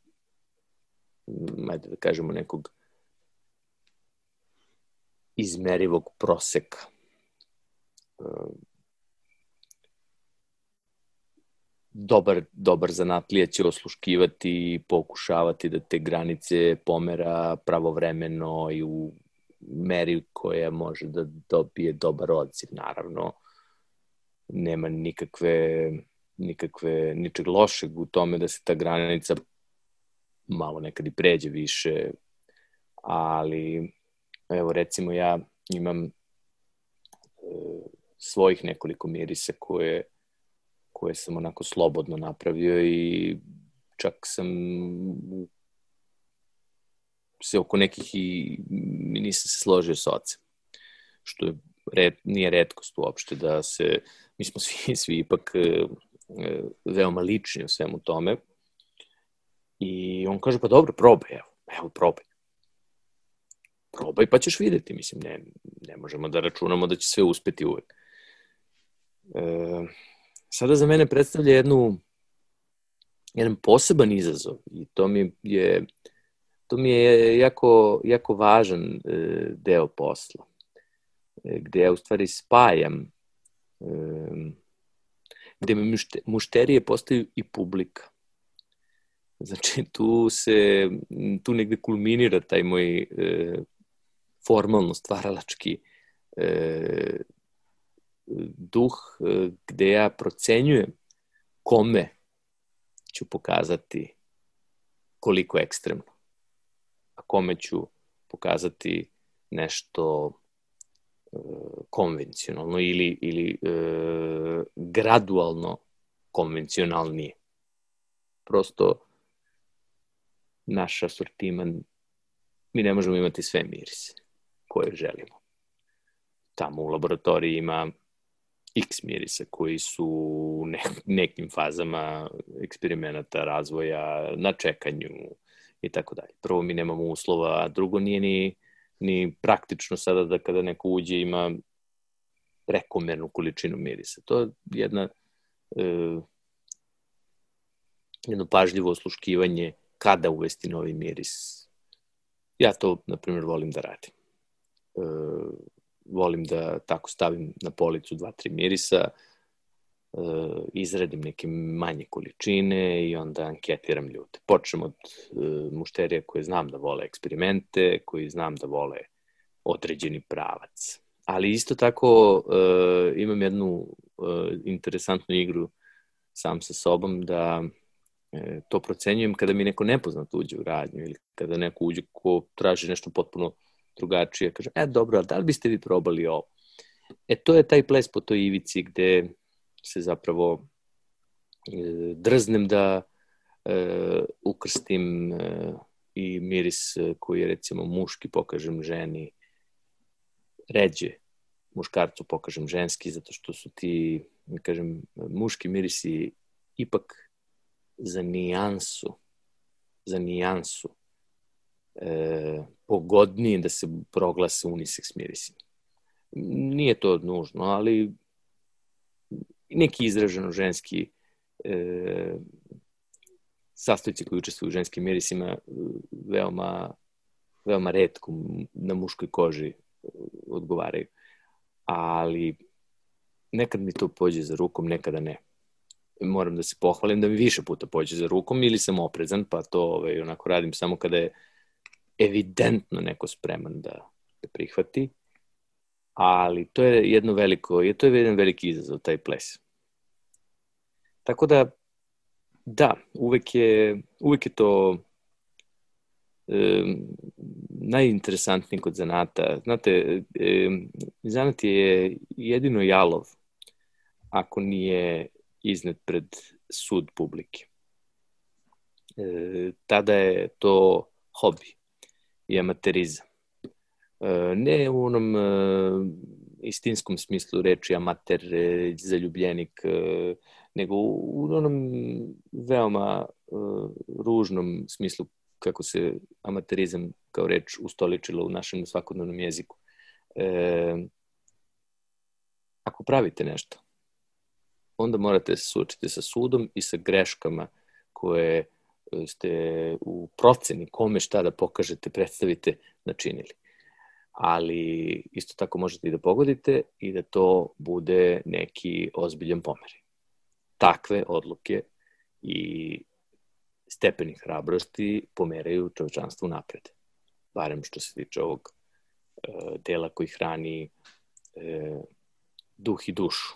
ajde da kažemo nekog izmerivog proseka. Dobar, dobar zanatlija će osluškivati i pokušavati da te granice pomera pravovremeno i u meri koja može da dobije dobar odziv. Naravno, nema nikakve nikakve, ničeg lošeg u tome da se ta granica malo nekad i pređe više, ali evo recimo ja imam svojih nekoliko mirisa koje, koje sam onako slobodno napravio i čak sam se oko nekih i nisam se složio sa ocem. Što je red, nije redkost uopšte da se, mi smo svi, svi ipak e, e, veoma lični u svemu tome. I on kaže, pa dobro, probaj, evo, evo, probaj. Probaj pa ćeš videti, mislim, ne, ne možemo da računamo da će sve uspeti uvek. E, sada za mene predstavlja jednu jedan poseban izazov i to mi je to mi je jako, jako važan e, deo posla e, gde ja u stvari spajam e, gde mušterije postaju i publika. Znači, tu se, tu negde kulminira taj moj e, formalno stvaralački e, duh e, gde ja procenjujem kome ću pokazati koliko ekstremno, a kome ću pokazati nešto konvencionalno ili, ili e, gradualno konvencionalnije. Prosto naš asortiman, mi ne možemo imati sve mirise koje želimo. Tamo u laboratoriji ima x mirisa koji su u ne, nekim fazama eksperimenata, razvoja, na čekanju i tako dalje. Prvo, mi nemamo uslova, a drugo, nije ni, ni praktično sada da kada neko uđe ima prekomernu količinu mirisa. To je jedna, e, jedno pažljivo osluškivanje kada uvesti novi miris. Ja to, na primjer, volim da radim. E, volim da tako stavim na policu dva, tri mirisa, e, izradim neke manje količine i onda anketiram ljude. Počnem od e, mušterija koje znam da vole eksperimente, koji znam da vole određeni pravac. Ali isto tako e, imam jednu interesantnu igru sam sa sobom da to procenjujem kada mi neko nepoznat uđe u radnju ili kada neko uđe ko traži nešto potpuno drugačije. Kaže, e, dobro, da li biste vi probali ovo? E, to je taj ples po toj ivici gde se zapravo e, drznem da e, ukrstim e, i miris koji recimo muški pokažem ženi, ređe muškarcu pokažem ženski, zato što su ti, da kažem, muški mirisi ipak za nijansu, za nijansu e, pogodnije da se proglase unisex mirisima. Nije to nužno, ali neki izraženo ženski e, sastojci koji učestvuju u ženskim mirisima e, veoma, veoma redko na muškoj koži odgovaraju. Ali nekad mi to pođe za rukom, nekada ne. Moram da se pohvalim da mi više puta pođe za rukom ili sam oprezan, pa to ovaj, onako radim samo kada je evidentno neko spreman da, da prihvati, ali to je jedno veliko, je to je jedan veliki izazov, taj ples. Tako da, da, uvek je, uvek je to e, najinteresantniji kod zanata. Znate, e, zanat je jedino jalov ako nije iznet pred sud publike. E, tada je to hobi i amaterizam. E, ne u onom e, istinskom smislu reči amater, e, zaljubljenik, nego u onom veoma ružnom smislu kako se amaterizam kao reč ustoličilo u našem svakodnevnom jeziku. E, ako pravite nešto, onda morate se suočiti sa sudom i sa greškama koje ste u proceni kome šta da pokažete, predstavite, načinili. Ali isto tako možete i da pogodite i da to bude neki ozbiljan pomer. Takve odluke i stepeni hrabrosti pomeraju čovečanstvo napred. Barem što se tiče ovog e, dela koji hrani e, duh i dušu.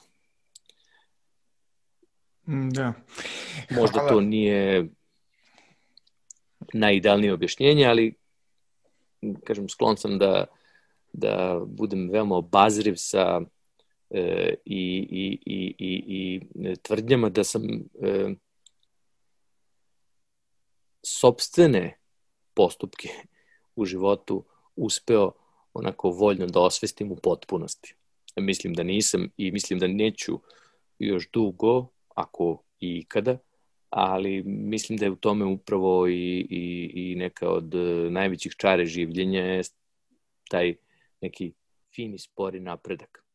Mm, da. Možda Hvala. to nije najidealnije objašnjenje, ali kažem, sklon sam da, da budem veoma obazriv sa e, i, i, i, i, i tvrdnjama da sam e, sobstvene postupke u životu uspeo onako voljno da osvestim u potpunosti. Mislim da nisam i mislim da neću još dugo, ako i ikada, ali mislim da je u tome upravo i, i, i neka od najvećih čare življenja je taj neki fini spori napredak.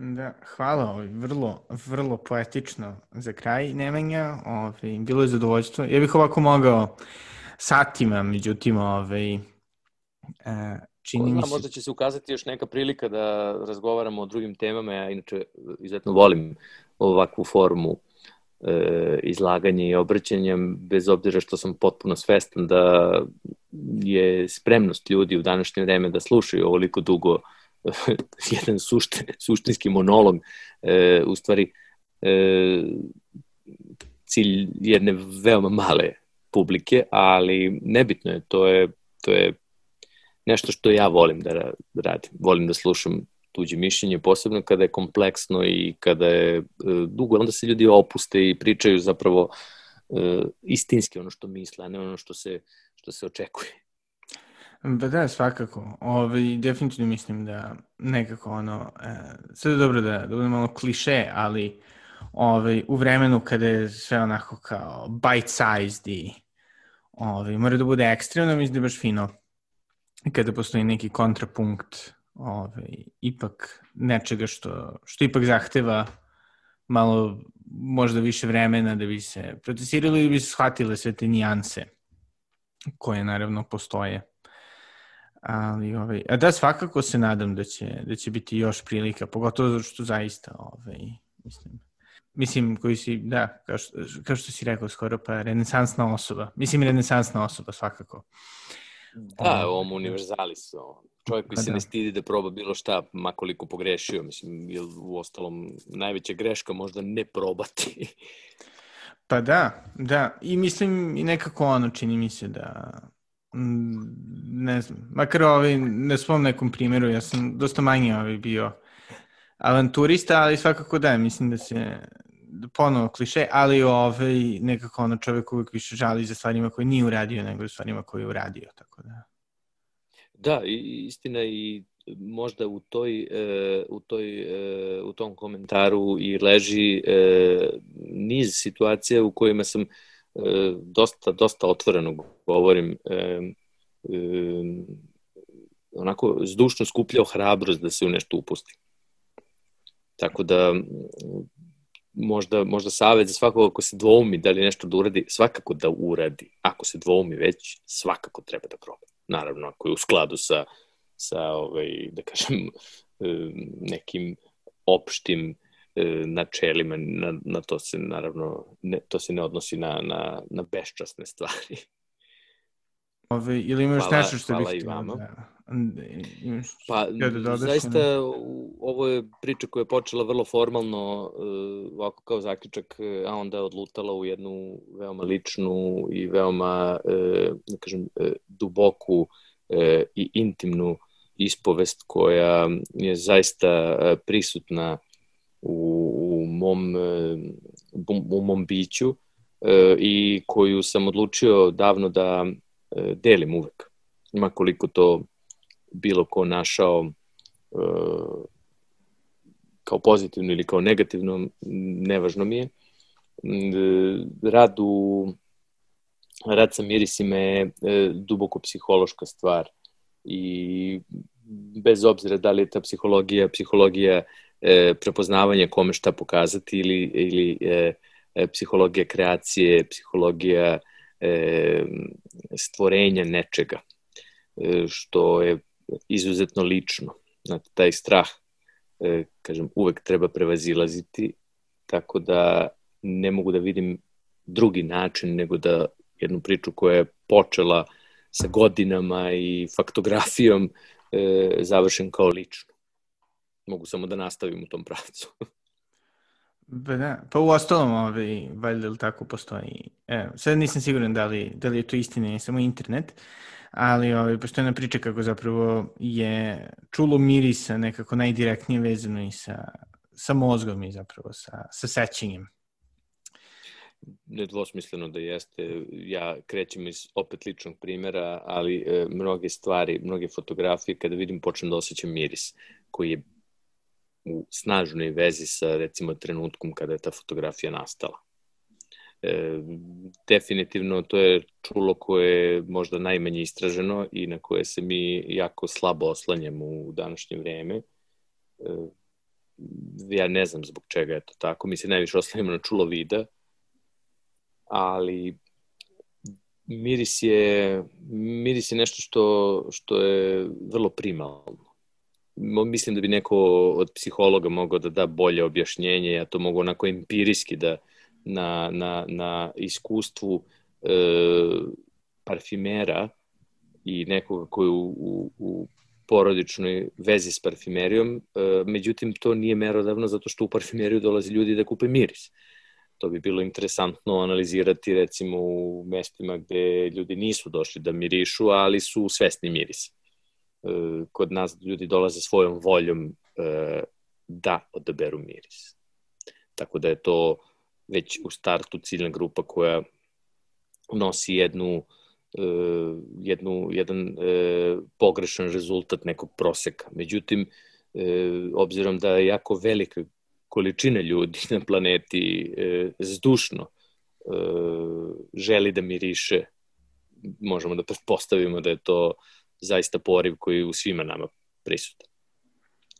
Da, hvala, ovaj, vrlo, vrlo poetično za kraj Nemanja, ovaj, bilo je zadovoljstvo. Ja bih ovako mogao satima, međutim, ovaj, e, čini mi se... Možda će se ukazati još neka prilika da razgovaramo o drugim temama, ja inače izuzetno volim ovakvu formu e, izlaganja i obraćanja, bez obzira što sam potpuno svestan da je spremnost ljudi u današnje vreme da slušaju ovoliko dugo jedan suštin, suštinski monolog, e, u stvari e, cilj jedne veoma male publike, ali nebitno je, to je, to je nešto što ja volim da radim. Volim da slušam tuđe mišljenje, posebno kada je kompleksno i kada je e, dugo, onda se ljudi opuste i pričaju zapravo e, istinski ono što misle, a ne ono što se, što se očekuje. Ba da, svakako. Ove, ovaj, definitivno mislim da nekako ono, e, sve je dobro da, da bude malo kliše, ali ove, ovaj, u vremenu kada je sve onako kao bite-sized i ove, ovaj, mora da bude ekstremno, mislim da je baš fino kada postoji neki kontrapunkt ove, ipak nečega što, što ipak zahteva malo možda više vremena da bi se procesirali ili bi se shvatile sve te nijanse koje naravno postoje. Ali, ovaj, a da, svakako se nadam da će, da će biti još prilika, pogotovo zato što zaista, ovaj, mislim, mislim, koji si, da, kao što, kao što si rekao skoro, pa renesansna osoba. Mislim, renesansna osoba, svakako. Da, ovom univerzalisu. Čovjek koji pa se da. ne stidi da proba bilo šta, makoliko pogrešio, mislim, jer u ostalom najveća greška možda ne probati. pa da, da, i mislim i nekako ono čini mi se da ne znam, makar ovaj, ne svom nekom primjeru, ja sam dosta manje ovaj bio avanturista, ali svakako da, mislim da se ponovo kliše, ali ovaj, nekako ono čovjek uvijek više žali za stvarima koje nije uradio nego za stvarima koje je uradio, tako da. Da, istina i možda u toj, e, u, toj, e, u tom komentaru i leži e, niz situacija u kojima sam dosta, dosta otvoreno govorim, e, e, onako zdušno skupljao hrabrost da se u nešto upusti. Tako da možda, možda savjet za svakog ako se dvoumi da li nešto da uradi, svakako da uradi. Ako se dvoumi već, svakako treba da proba. Naravno, ako je u skladu sa, sa ovaj, da kažem, e, nekim opštim E, načelima, na, na to se naravno, ne, to se ne odnosi na, na, na beščasne stvari. Ove, ili imaš hvala, nešto što bih htio da... Imaš pa, da dodaš, zaista, ne? ovo je priča koja je počela vrlo formalno, uh, ovako kao zaključak, a onda je odlutala u jednu veoma ličnu i veoma, da kažem, duboku i intimnu ispovest koja je zaista prisutna u, u, mom, e, u mom biću e, i koju sam odlučio davno da e, delim uvek. Ima koliko to bilo ko našao kao pozitivno ili kao negativno, nevažno mi je. Rad, u, rad sa mirisima je duboko psihološka stvar i bez obzira da li je ta psihologija, psihologija e, prepoznavanje kome šta pokazati ili, ili e, e, psihologija kreacije, psihologija e, stvorenja nečega, e, što je izuzetno lično. Znate, taj strah, e, kažem, uvek treba prevazilaziti, tako da ne mogu da vidim drugi način nego da jednu priču koja je počela sa godinama i faktografijom e, završim kao lično mogu samo da nastavim u tom pravcu. Ba da, pa u ostalom, ovaj, valjda li tako postoji. E, sad nisam siguran da li, da li je to istina i samo internet, ali ovaj, postoje jedna priča kako zapravo je čulo mirisa nekako najdirektnije vezano i sa, sa mozgom i zapravo sa, sa sećenjem. Nedvosmisleno da jeste. Ja krećem iz opet ličnog primjera, ali e, mnoge stvari, mnoge fotografije, kada vidim, počnem da osjećam miris koji je u snažnoj vezi sa recimo trenutkom kada je ta fotografija nastala. E, definitivno to je čulo koje je možda najmanje istraženo i na koje se mi jako slabo oslanjamo u današnje vreme. E, ja ne znam zbog čega je to tako, mi se najviše oslanjamo na čulo vida, ali miris je, miris je nešto što, što je vrlo primalno mislim da bi neko od psihologa mogao da da bolje objašnjenje, ja to mogu onako empirijski da na, na, na iskustvu e, parfimera i nekoga koji u, u, u porodičnoj vezi s parfimerijom, e, međutim to nije merodavno zato što u parfimeriju dolaze ljudi da kupe miris. To bi bilo interesantno analizirati recimo u mestima gde ljudi nisu došli da mirišu, ali su svesni mirisa. E, kod nas ljudi dolaze svojom voljom e, da odaberu miris. Tako da je to već u startu ciljna grupa koja nosi jednu e, jednu, jedan pogrešan rezultat nekog proseka. Međutim, obzirom da je jako velika količina ljudi na planeti zdušno želi da miriše, možemo da pretpostavimo da je to zaista poriv koji je u svima nama prisutan.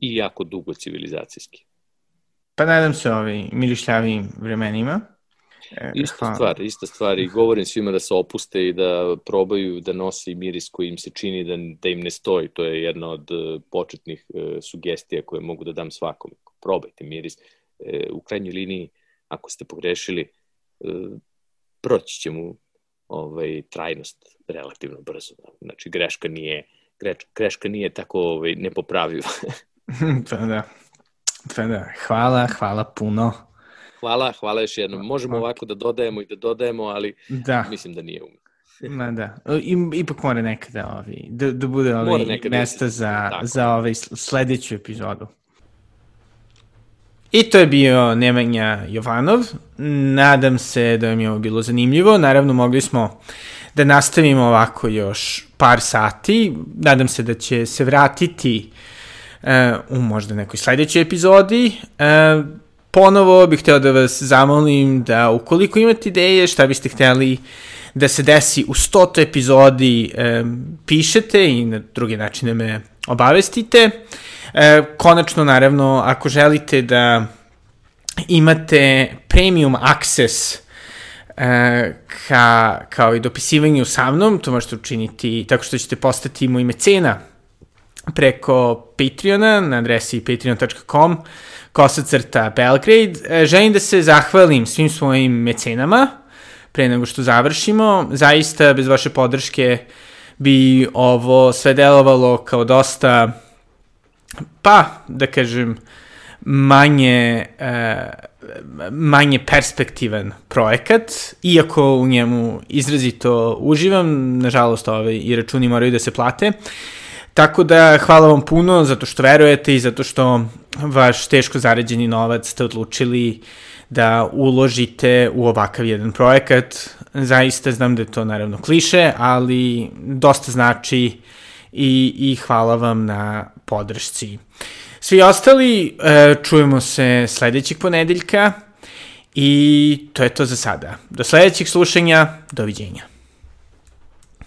I jako dugo civilizacijski. Pa nadam se ovi milišljavim vremenima. E, ista hvala. stvar, ista stvar i govorim svima da se opuste i da probaju da nose miris koji im se čini da, da im ne stoji. To je jedna od e, početnih e, sugestija koje mogu da dam svakom. Probajte miris. E, u krajnjoj liniji, ako ste pogrešili, e, proći će mu ovaj, trajnost relativno brzo. Znači, greška nije, greška nije tako ovaj, nepopravljiva. pa da. Pa da. Hvala, hvala puno. Hvala, hvala još jednom. Možemo okay. ovako da dodajemo i da dodajemo, ali da. mislim da nije umno. Ma da, I, ipak mora nekada ovi, da, da bude ovi mesta za, tako. za ovaj sledeću epizodu. I to je bio Nemanja Jovanov. Nadam se da vam je ovo bilo zanimljivo. Naravno, mogli smo da nastavimo ovako još par sati. Nadam se da će se vratiti uh, u možda nekoj sledećoj epizodi. Uh, ponovo bih hteo da vas zamolim da ukoliko imate ideje šta biste hteli da se desi u stoto epizodi, um, pišete i na druge načine me obavestite. E, konačno, naravno, ako želite da imate premium access e, ka, kao i dopisivanju sa mnom, to možete učiniti tako što ćete postati moj mecena preko Patreona na adresi patreon.com kosacrta Belgrade. E, želim da se zahvalim svim svojim mecenama pre nego što završimo. Zaista, bez vaše podrške bi ovo sve delovalo kao dosta pa, da kažem, manje, uh, manje perspektivan projekat, iako u njemu izrazito uživam, nažalost ovaj, i računi moraju da se plate. Tako da hvala vam puno zato što verujete i zato što vaš teško zarađeni novac ste odlučili da uložite u ovakav jedan projekat. Zaista znam da je to naravno kliše, ali dosta znači i, i hvala vam na podršci. Svi ostali, e, čujemo se sledećeg ponedeljka i to je to za sada. Do sledećeg slušanja, doviđenja.